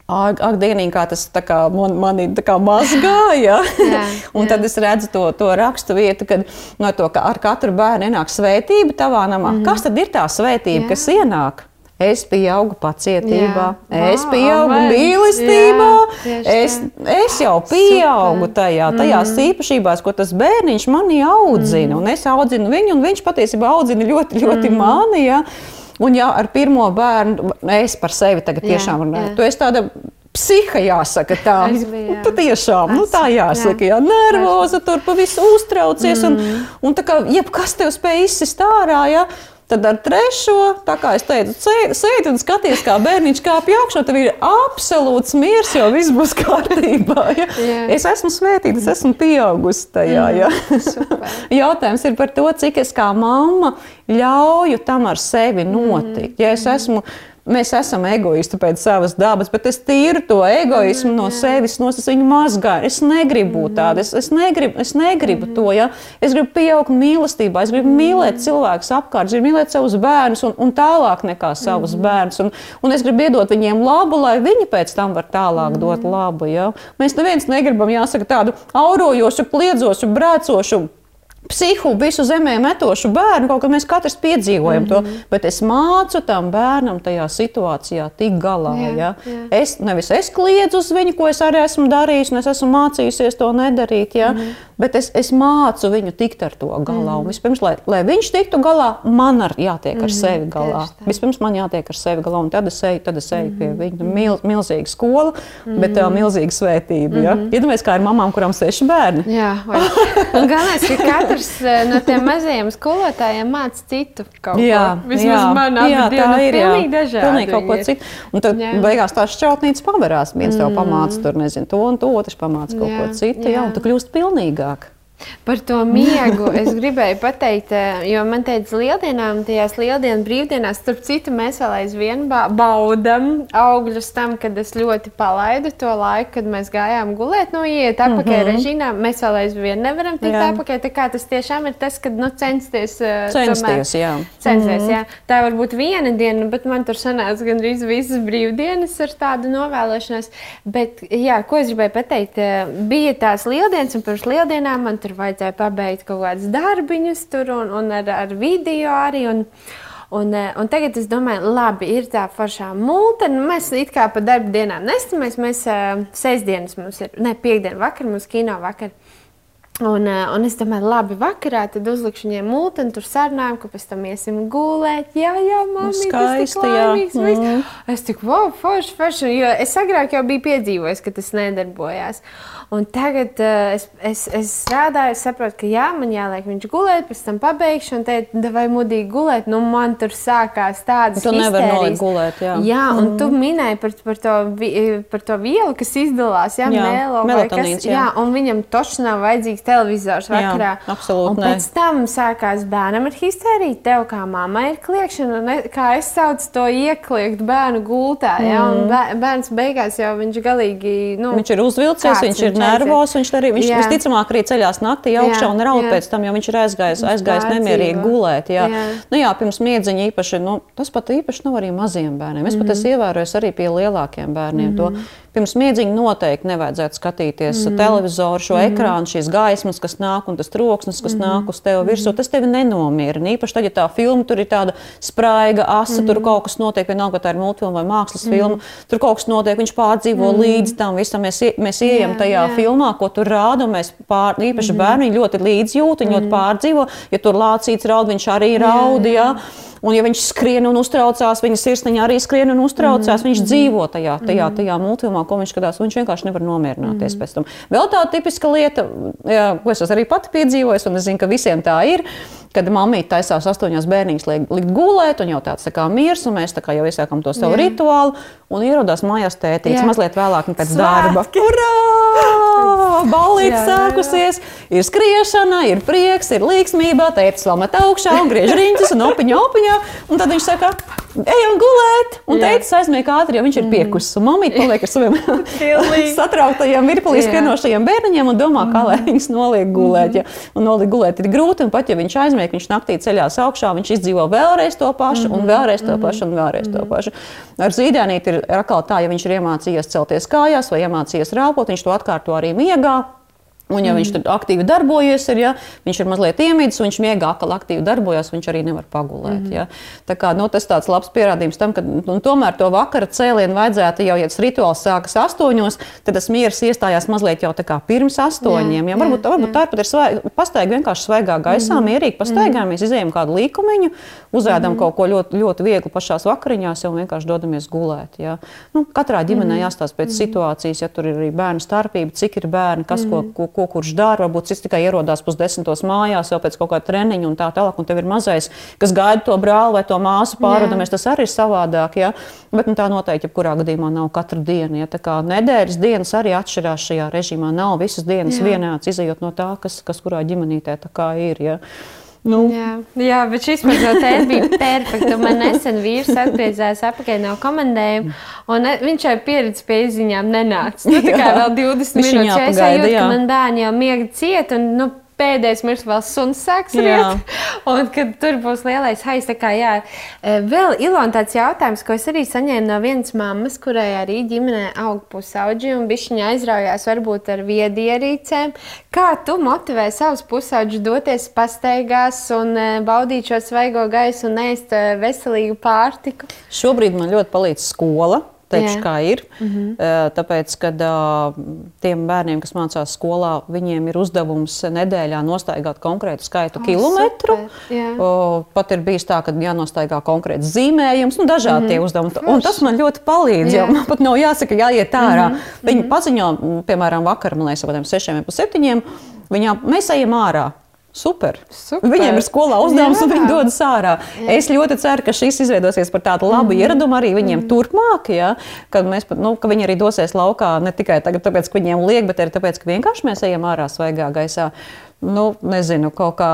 Ak, ak dienīgi, kā tas kā man, manī tā kā mazgāja. Jā, un jā. tad es redzu to, to rakstu vietu, kad no to, ka ar katru bērnu ienāk svētība tavā namā. Mm -hmm. Kas tad ir tā svētība, Jā. kas ienāk? Es pieaugu pacietībā, Jā. es pieaugu amen. mīlestībā, Jā, es, es jau pieaugu Super. tajā, tajās īpašībās, ko tas bērniņš manī audzina. Un es audzinu viņu, un viņš patiesībā audzina ļoti, ļoti mani. Ja? Un jau ar pirmo bērnu, es par sevi tagad Jā, tiešām runāju, jā. tu esi tāda. Psiha jāsaka tā. Es biju, jā. Patiešām, nu tā jāsaka, jā, nervoza, tur pa visu uztraucies. Un, un tā kā jebkas tev spēj izsist ārā, ja, tad ar trešo, tā kā es teicu, sēdi sēd un skaties, kā bērniņš kāpj augšā, tev ir absolūts miers, jo viss būs kārtībā. Ja. Jā. Es esmu svētīta, es esmu pieaugusi tajā. Ja. Super. Jautājums ir par to, cik es kā mamma ļauju tam ar sevi notikt. Ja es esmu, mēs esam egoisti pēc savas dabas, bet es tīru to egoismu no sevis, no viņu mazgāju. Es negribu būt tāda, es, es negribu, es negribu to. Ja? Es gribu pieaugt mīlestībā, es gribu mīlēt cilvēkus apkārt, es gribu mīlēt savus bērnus un, un tālāk nekā savus bērnus. Un, un es gribu iedot viņiem labu, lai viņi pēc tam var tālāk dot labu. Ja? Mēs neviens negribam, jāsaka, tādu aurojošu, kliedzošu, brēcošu psihu, visu zemē metošu bērnu, kaut kā mēs katrs piedzīvojam mm -hmm. to, bet es mācu tam bērnam tajā situācijā tik galā. Jā, Ja? jā. Es nevis es kliedzu uz viņu, ko es arī esmu darījis, un es esmu mācījusies to nedarīt, ja? mm -hmm. bet es, es mācu viņu tikt ar to galā. Mm -hmm. Vispirms, lai, lai viņš tiktu galā, man ar jātiek ar mm -hmm. sevi galā. tieši tā. Vispirms man jātiek ar sevi galā, un tad es eju, tad es eju pie viņa. Mil, milzīga skola, mm -hmm. bet uh, milzīga svētība. Ja? Iedomājieties, kā ir mamām, kurām seši bērni. Jā, vai- galvenais, ka katrs eh, no tiem mazajiem skolotājiem māca citu kaut ko. Vismaz man abi divi nu, pilnīgi dažādi. Pilnīgi kaut ko ir. citu. Un tad Jā. beigās tās šķautnītes pavarās. Viens tev pamāca tur, nezinu, to un to, otrs pamāca kaut Jā, ko citu, jā, jā. un tu kļūsti pilnīgāk. Par to miegu es gribēju pateikt, eh, jo man teica, lieldienām, tajās lieldienu brīvdienās, starp citu, mēs vēl aizvien ba- baudam augļus tam, kad es ļoti palaidu to laiku, kad mēs gājām gulēt, nu, iet atpakaļ mm -hmm. režīmā. Mēs vēl aizvien nevaram tikt Jā. atpakaļ. Tā kā tas tiešām ir tas, kad, nu, censties. eh, Censties, jā. Censties, mm -hmm. jā. Tā var būt viena diena, bet man tur sanāca gandrīz visas brīvdienas ar tādu novēlošanos. Bet, jā, ko es gribēju pateikt, eh, bija tās lieldienas, un pirms lieldienām man tur vajadzēja pabeigt kaut kādus darbiņus tur un, un ar, ar video arī. Un, Un, eh, un tagad es domāju, labi, ir tā foršā mūte. Nu, mēs it kā pa darba dienām nestamies. Mēs uh, sestdienas mums ir, ne, piekdiena vakar, mums kino vakar. Un, eh, un es domāju, labi, vakarā tad uzlikšu viņiem mūti, un tur sarunājam, ka pēc tam iesim gulēt. Jā, jā, mamma, skaisti, jā. Mm. Es tik, wow, forši, forši. Jo es agrāk jau biju piedzīvojis, ka tas nedarbojās. Un tagad uh, es, es, es strādāju, es saprotu, ka jā, man jāliek viņš gulēt, pēc tam pabeigšu, un teikt, vai mudīgi gulēt. Nu, man tur sākās tādas Tu nevari nolikt gulēt, jā. Jā, un mm. tu minēji par, par, to, vi- par to vielu, kas izdalās, jā, Jā, mēlo vai melatonīns, kas, jā. jā, un viņam taču nav vajadzīgs televizors Jā, vakarā. absolūti un pēc tam sākās bērnam ar histēriju, tev kā mammai ir kliekšana, un kā es saucu to iekliegt bērnu gultā, jā, un Mm. bē- bērns beigās jau viņš galīgi, nu, Viņš ir uzvilcies, viņš ir nervos, viņš arī viņš Jā. visticamāk arī ceļās naktī augšā Jā, un raud jā. pēc tam, jo viņš ir aizgājis, aizgājis nemierīgi gulēt. Jā. Jā. Nu, jā, pirms miedziņa īpaši, nu, tas pat īpaši nav arī maziem bērniem. Es Mhm. pat esmu ievērojis arī pie lielākiem bērniem to. Pirms miedziņa noteikti nevajadzētu skatīties Mhm. televizoru, šo ekrānu, šīs gaismas gaismas, kas nāk, un tas troksnis, kas mm -hmm. nāk uz tevi virsū, tas tevi nenomierina. Īpaši tad, ja tā filma tur ir tāda spraiga, asa, mm -hmm. tur kaut kas notiek, vienalga, tā ir multfilma vai mākslas mm -hmm. filma, tur kaut kas notiek, viņš pārdzīvo mm -hmm. līdz tam visam. Mēs, mēs ieejam jā, tajā jā. filmā, ko tur rāda, un mēs pār, īpaši mm -hmm. bērni ļoti līdzjūt, viņi mm -hmm. ļoti pārdzīvo. Ja tur lācīts raud, viņš arī raud. Jā, jā. Jā. Un, ja viņš skrien un uztraucās, viņa sirsniņa arī skrien un uztraucās. Mm -hmm. Viņš dzīvo tajā, tajā, tajā multfilmā, ko viņš skatās. Viņš vienkārši nevar nomierināties mm -hmm. pēc tam. Vēl tāda tipiska lieta, jā, ko es arī pati piedzīvoju, un es zinu, ka visiem tā ir kad mammīte taisās astoņos bērniņus likt gulēt, un jau tāds tā kā miers, un mēs kā jau iesākam to savu Jā. rituālu, un ierodās mājās tētīts mazliet vēlāk pēc Svētki. darba. Urā! Balīts sākusies, ir skriešana, ir prieks, ir līksmība, tētis vēl met augšā un griež riņķus un opiņā, opiņā, un tad viņš saka, ejam gulēt, un tētis aizmieg ātri, jo viņš ir piekusis, un mammīte paliek ar saviem satrauktajiem virpulī skrienošajiem bērniņiem un domā, kā lai viņus noliek gulēt. Ja? Un noliek gulēt ir grūti, un pat ja viņš aizmieg, viņš naktī ceļās augšā, viņš izdzīvo vēlreiz to pašu, un vēlreiz to pašu, un vēlreiz to pašu. Ar zīdēnīti ir atkal tā, ja viņš ir iemācījies celties kājās vai iemācījies rāpot, viņš to atkārto arī miegā. Un, ja mm. viņš tur aktīvi darbojas, ir, ja, viņš ir mazliet iemītis, viņš miegā atkal aktīvi darbojas, viņš arī nevar pagulēt. Mm. Ja. Tā kā, nu, tas tāds labs pierādījums tam, ka nu, tomēr to vakara cēlienu vajadzētu jau, ja tas rituāls sākas astoņos, tad tas miers iestājās mazliet jau pirms astoņiem. Jā, ja. Varbūt, jā, varbūt jā. tā ir pat ir svaig, pastaigā vienkārši svaigā gaisā, mm. mierīgi pastaigāmies, mm. izējām kādu līkumiņu, uzēdam mm. kaut ko ļoti, ļoti vieglu pašās vakariņās un vienkārši dodamies gulēt. Ja. Nu, katrā ģimenē mm. jāstāsta pēc mm. situācijas, ja tur ir arī bērnu starpība, cik ir bērni, kas mm. ko, ko ko kurš dara. Varbūt cits tikai ierodās pusdesmitos mājās, jau pēc kaut kāda treniņa un tā tālāk. Un tev ir mazais, kas gaida to brāli vai to māsu pārvadamies. Tas arī ir savādāk. Ja? Bet nu, tā noteikti jebkurā gadījumā nav katra diena. Ja? Tā kā nedēļas dienas arī atšķirās šajā režīmā. Nav visas dienas Jā. vienāds, izējot no tā, kas, kas kurā ģimenītē ir. Ja? Nu. Jā, jā, bet šis mazliet bija perfekts. Man nesen vīrs atgriezās atpakaļ no komandējuma, un viņš jau pieredzi pie izziņām nenāca. Nu, tā kā vēl 20 minūtes, ja es jūtu, ka man bērni jau miega ciet, un nu, pēdējais mirklis vēl suns sāks riet, un kad tur būs lielais haiz. Kā, jā. E, vēl Ilona tāds jautājums, ko es arī saņēmu no vienas mammas, kurai arī ģimenē aug pusauģi, un bišķiņa aizraujās varbūt ar viedierīcēm. Kā tu motivē savus pusauģus doties pastaigās un e, baudīt šo svaigo gaisu un ēst e, veselīgu pārtiku? Šobrīd man ļoti palīdz skola. Teikšu, kā ir. Mm -hmm. Tāpēc, kad tiem bērniem, kas mācās skolā, viņiem ir uzdevums nedēļā nostaigāt konkrētu skaitu oh, kilometru. Super, pat ir bijis tā, ka jānostaigā konkrēts zīmējums, nu, dažādi mm -hmm. tie uzdevumi. Forši. Un tas man ļoti palīdz. Jā. Man pat nav jāsaka, jāiet ārā. Mm -hmm. Viņi paziņo, piemēram, vakar, man liekas, ap 6 vai 7. Viņā mēs ejam ārā. Super. Super. Viņiem ir skolā uzdevums, Jā. un viņi dodas ārā. Jā. Es ļoti ceru, ka šis izveidosies par tādu labu mm. ieradumu arī viņiem mm. turpmāk. Ja? Kad, mēs, nu, ka viņi arī dosies laukā ne tikai tagad, tāpēc, ka viņiem liek, bet arī tāpēc, ka vienkārši mēs ejam ārā svaigā gaisā. Nu, nezinu, kaut kā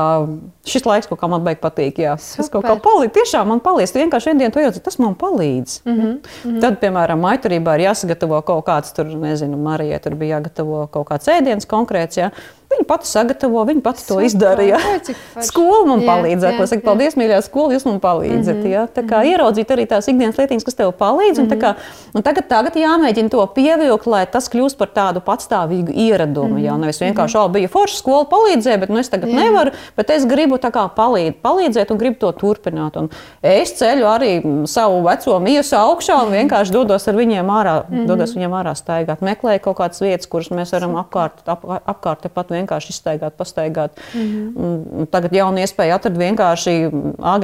šis laiks kaut kā man beigas patīk. Jā. Tas kaut kā palīdz. Tiešām man palīdz. Tu vienkārši vienu dienu jūti, tas man palīdz. Mm -hmm. Mm -hmm. Tad, piemēram, maiturībā ir jāsagatavo kaut kāds, tur, nezinu, Marijai tur bija jāgatavo kaut kāds ēdiens konkrēts. Jā. Viņa pati sagatavo, viņa pati Super. to izdarīja. Skola man jā, palīdzēja. Jā, saka, paldies, mīļā skola, jūs man palīdzat. Mm -hmm. ja? Tā kā mm -hmm. ieraudzīt arī tās ikdienas lietiņas, kas tev palīdz. Mm -hmm. un kā, un tagad, tagad jāmēģina to pievilkt, lai tas kļūst par tādu patstāvīgu ieradumu. Mm -hmm. Jā, nevis vienkārši, oh, bija forša skola palīdzēja, bet nu, es tagad jā. nevaru, bet es gribu palīd, palīdzēt un gribu to turpināt. Un es ceļu arī savu veco miesu augšā un vienkārši dodos ar viņiem ārā, mm -hmm. dodos viņiem ārā staigāt. Meklēju kaut kādas vietas, kuras mēs varam apkārt, ap, apkārt tepat vienkārši izstaigāt, pastaigāt. Mm -hmm. Tagad jaunu iespēju atrast vienkārši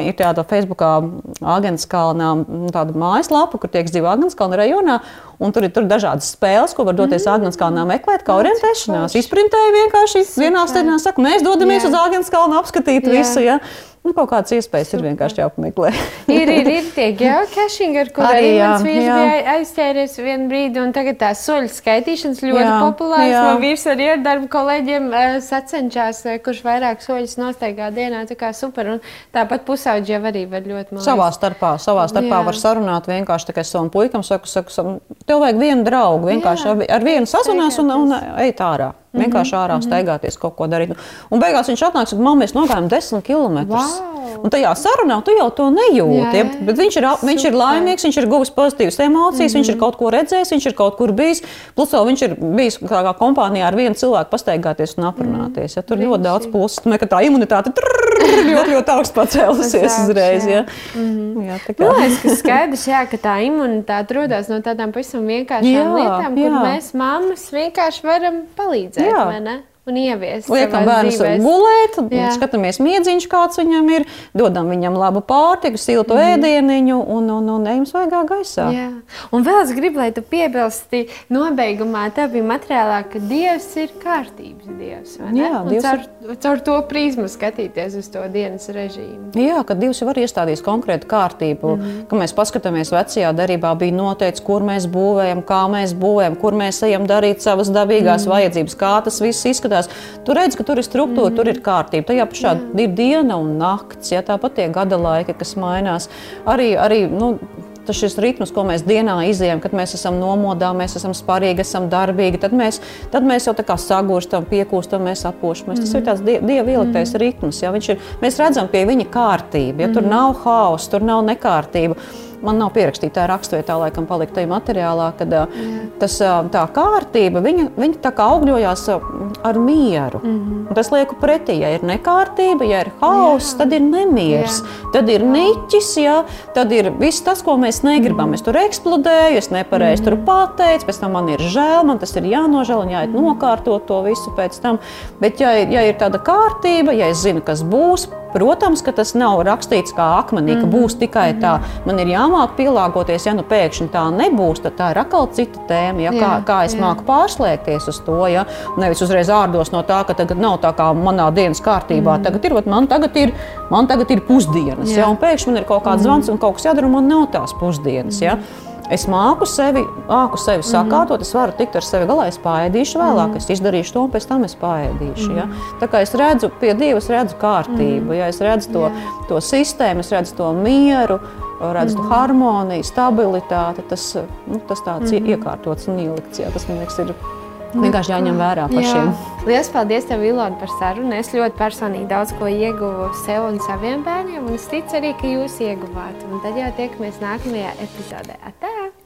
ir tāda Facebookā Agenskalnā tāda mājaslapa, kur tiek dzīvo Agenskalna rajonā. Un tur ir tur dažādas spēles, ko var doties mm. Agenskalnā meklēt, kā orientēšanās. Izprintēji vienkārši vienā stēnā saka, mēs dodamies Jā. uz Agenskalnu apskatīt Jā. visu. Ja? Nu, kaut kādas iespējas Super. ir vienkārši jāpameklē. ir, ir, ir tie geocaching, ar kuriem mans vīrs jā. bija aizķēries vienu brīdi, un tagad tās soļu skaitīšanas ļoti jā, populārs. Jā. Man vīrs ar darbu kolēģiem sacenšas, uh, kurš vairāk soļus nosteigā dienā. Tā kā super, un tāpat pusauģi jau arī var ļoti maz. Savā starpā, savā starpā jā. var sarunāt vienkārši tikai savam puikam, saku, saku, saku tev vajag vienu draugu. Vienkārši jā, ar vienu sazvanās un, un ej ārā. Vienkārši ārā mm -hmm. staigāties, kaut ko darīt. Un beigās viņš atnāk, ka mamma, mēs nogājām desmit km. Wow. Un tajā sarunā tu jau to nejūti. Ja? Bet viņš ir, Super. viņš ir laimīgs, viņš ir guvis pozitīvas emocijas, mm -hmm. viņš ir kaut ko redzējis, viņš ir kaut kur bijis. Plus vēl viņš ir bijis kā, kā kompānijā ar vienu cilvēku pastaigāties un aprunāties. Ja? Tur mm -hmm. ļoti daudz plusu. Tā imunitāte trrr, ļoti, ļoti augsts pacēlusies uzreiz. Ja? Mm -hmm. jā, tā kā. Man liekas, ka skaidrs, jā, ka tā imunitāte rodas no tādām pavisam vienkāršām jā, lietām, jā. kur mēs mammas vienkārši varam palīdzēt. Jā un ieviest. Liekam bērnus gulēt, skatāmies miedziņš, kāds viņam ir, dodam viņam labu pārtiku, siltu mm. ēdieniņu un, un, un ejam svaigā gaisā. Jā. Un vēl es gribu, lai tu piebilsti nobeigumā, bija materiālā, ka Dievs ir kārtības Dievs. Jā, Dievs caur, ir... caur to prizmu skatīties uz to dienas režīmu. Jā, ka Dievs var iestādīt konkrētu kārtību, mm. ka mēs paskatāmies vecajā darbā, bija noteikts, kur mēs būvējam, kā mēs būvējam, kur mēs ejam darīt savas dabīgās mm. vajadzības, kā tas viss izskatās izskatās. Tu redz, ka tur ir struktūra, mm. tur ir kārtība. Tajā pašā Jā. ir diena un nakts, ja tāpat tie gada laiki, kas mainās. Arī, arī nu, tas šis ritms, ko mēs dienā izjām, kad mēs esam nomodā, mēs esam sparīgi, esam darbīgi, tad mēs, tad mēs jau tā kā sagūstam, piekūstam, mēs atpūšamies. Mm -hmm. Tas ir tāds die, dieva ieliktais mm -hmm. ritms. Ja? Ir, mēs redzam pie viņa kārtību, ja mm -hmm. tur nav hausa, tur nav nekārtība man nav pierakstīta tā raksturvietā, laikam, palika tajā materiālā, kad Jā. tas, tā kārtība, viņa, viņa tā kā augļojās ar mieru. Mm -hmm. Tas lieku pretī, ja ir nekārtība, ja ir hauss, tad ir nemiers, Jā. tad ir niķis, ja, tad ir viss tas, ko mēs negribam. Mm -hmm. Es tur eksplodēju, es nepareizi mm -hmm. tur pateicu, pēc tam man ir žēl, man tas ir jānožēl un jāiet -hmm. nokārtot to visu pēc tam. Bet ja, ja ir tāda kārtība, ja es zinu, kas būs, Protams, ka tas nav rakstīts kā akmenī, ka būs tikai tā. Man ir jāmāk pielāgoties, ja nu pēkšņi tā nebūs, tad tā ir atkal cita tēma. Ja? Kā, jā, kā es jā. māku pārslēgties uz to, ja? nevis uzreiz ārdos no tā, ka tagad nav tā kā manā dienas kārtībā. Mm. Tagad ir, man tagad ir, man tagad ir pusdienas, jā. Ja? un pēkšņi man ir kaut kāds zvans un kaut kas jādara, un man nav tās pusdienas. Ja? Mm. Es māku sevi, māku sevi mhm. sakārtot, es varu tikt ar sevi galā, es pārēdīšu vēlāk, es izdarīšu to, un pēc tam es pārēdīšu. Ja? Mhm. Tā kā es redzu, pie Dieva es redzu kārtību, mhm. ja es redzu to, to sistēmu, es redzu to mieru, redzu to harmoniju, stabilitāti, tas, nu, tas tāds iekārtots un ielikts. Ja? Tas, man liekas, ir vienkārši jāņem vērā pašiem. Jā. Lielas paldies, tev, Ilona, par sarunu. Es ļoti personīgi daudz ko ieguvu sev un saviem bērniem, un es ticu arī, ka jūs ieguvāt. Un tad jau tiekamies nākamajā epizodē. Atā!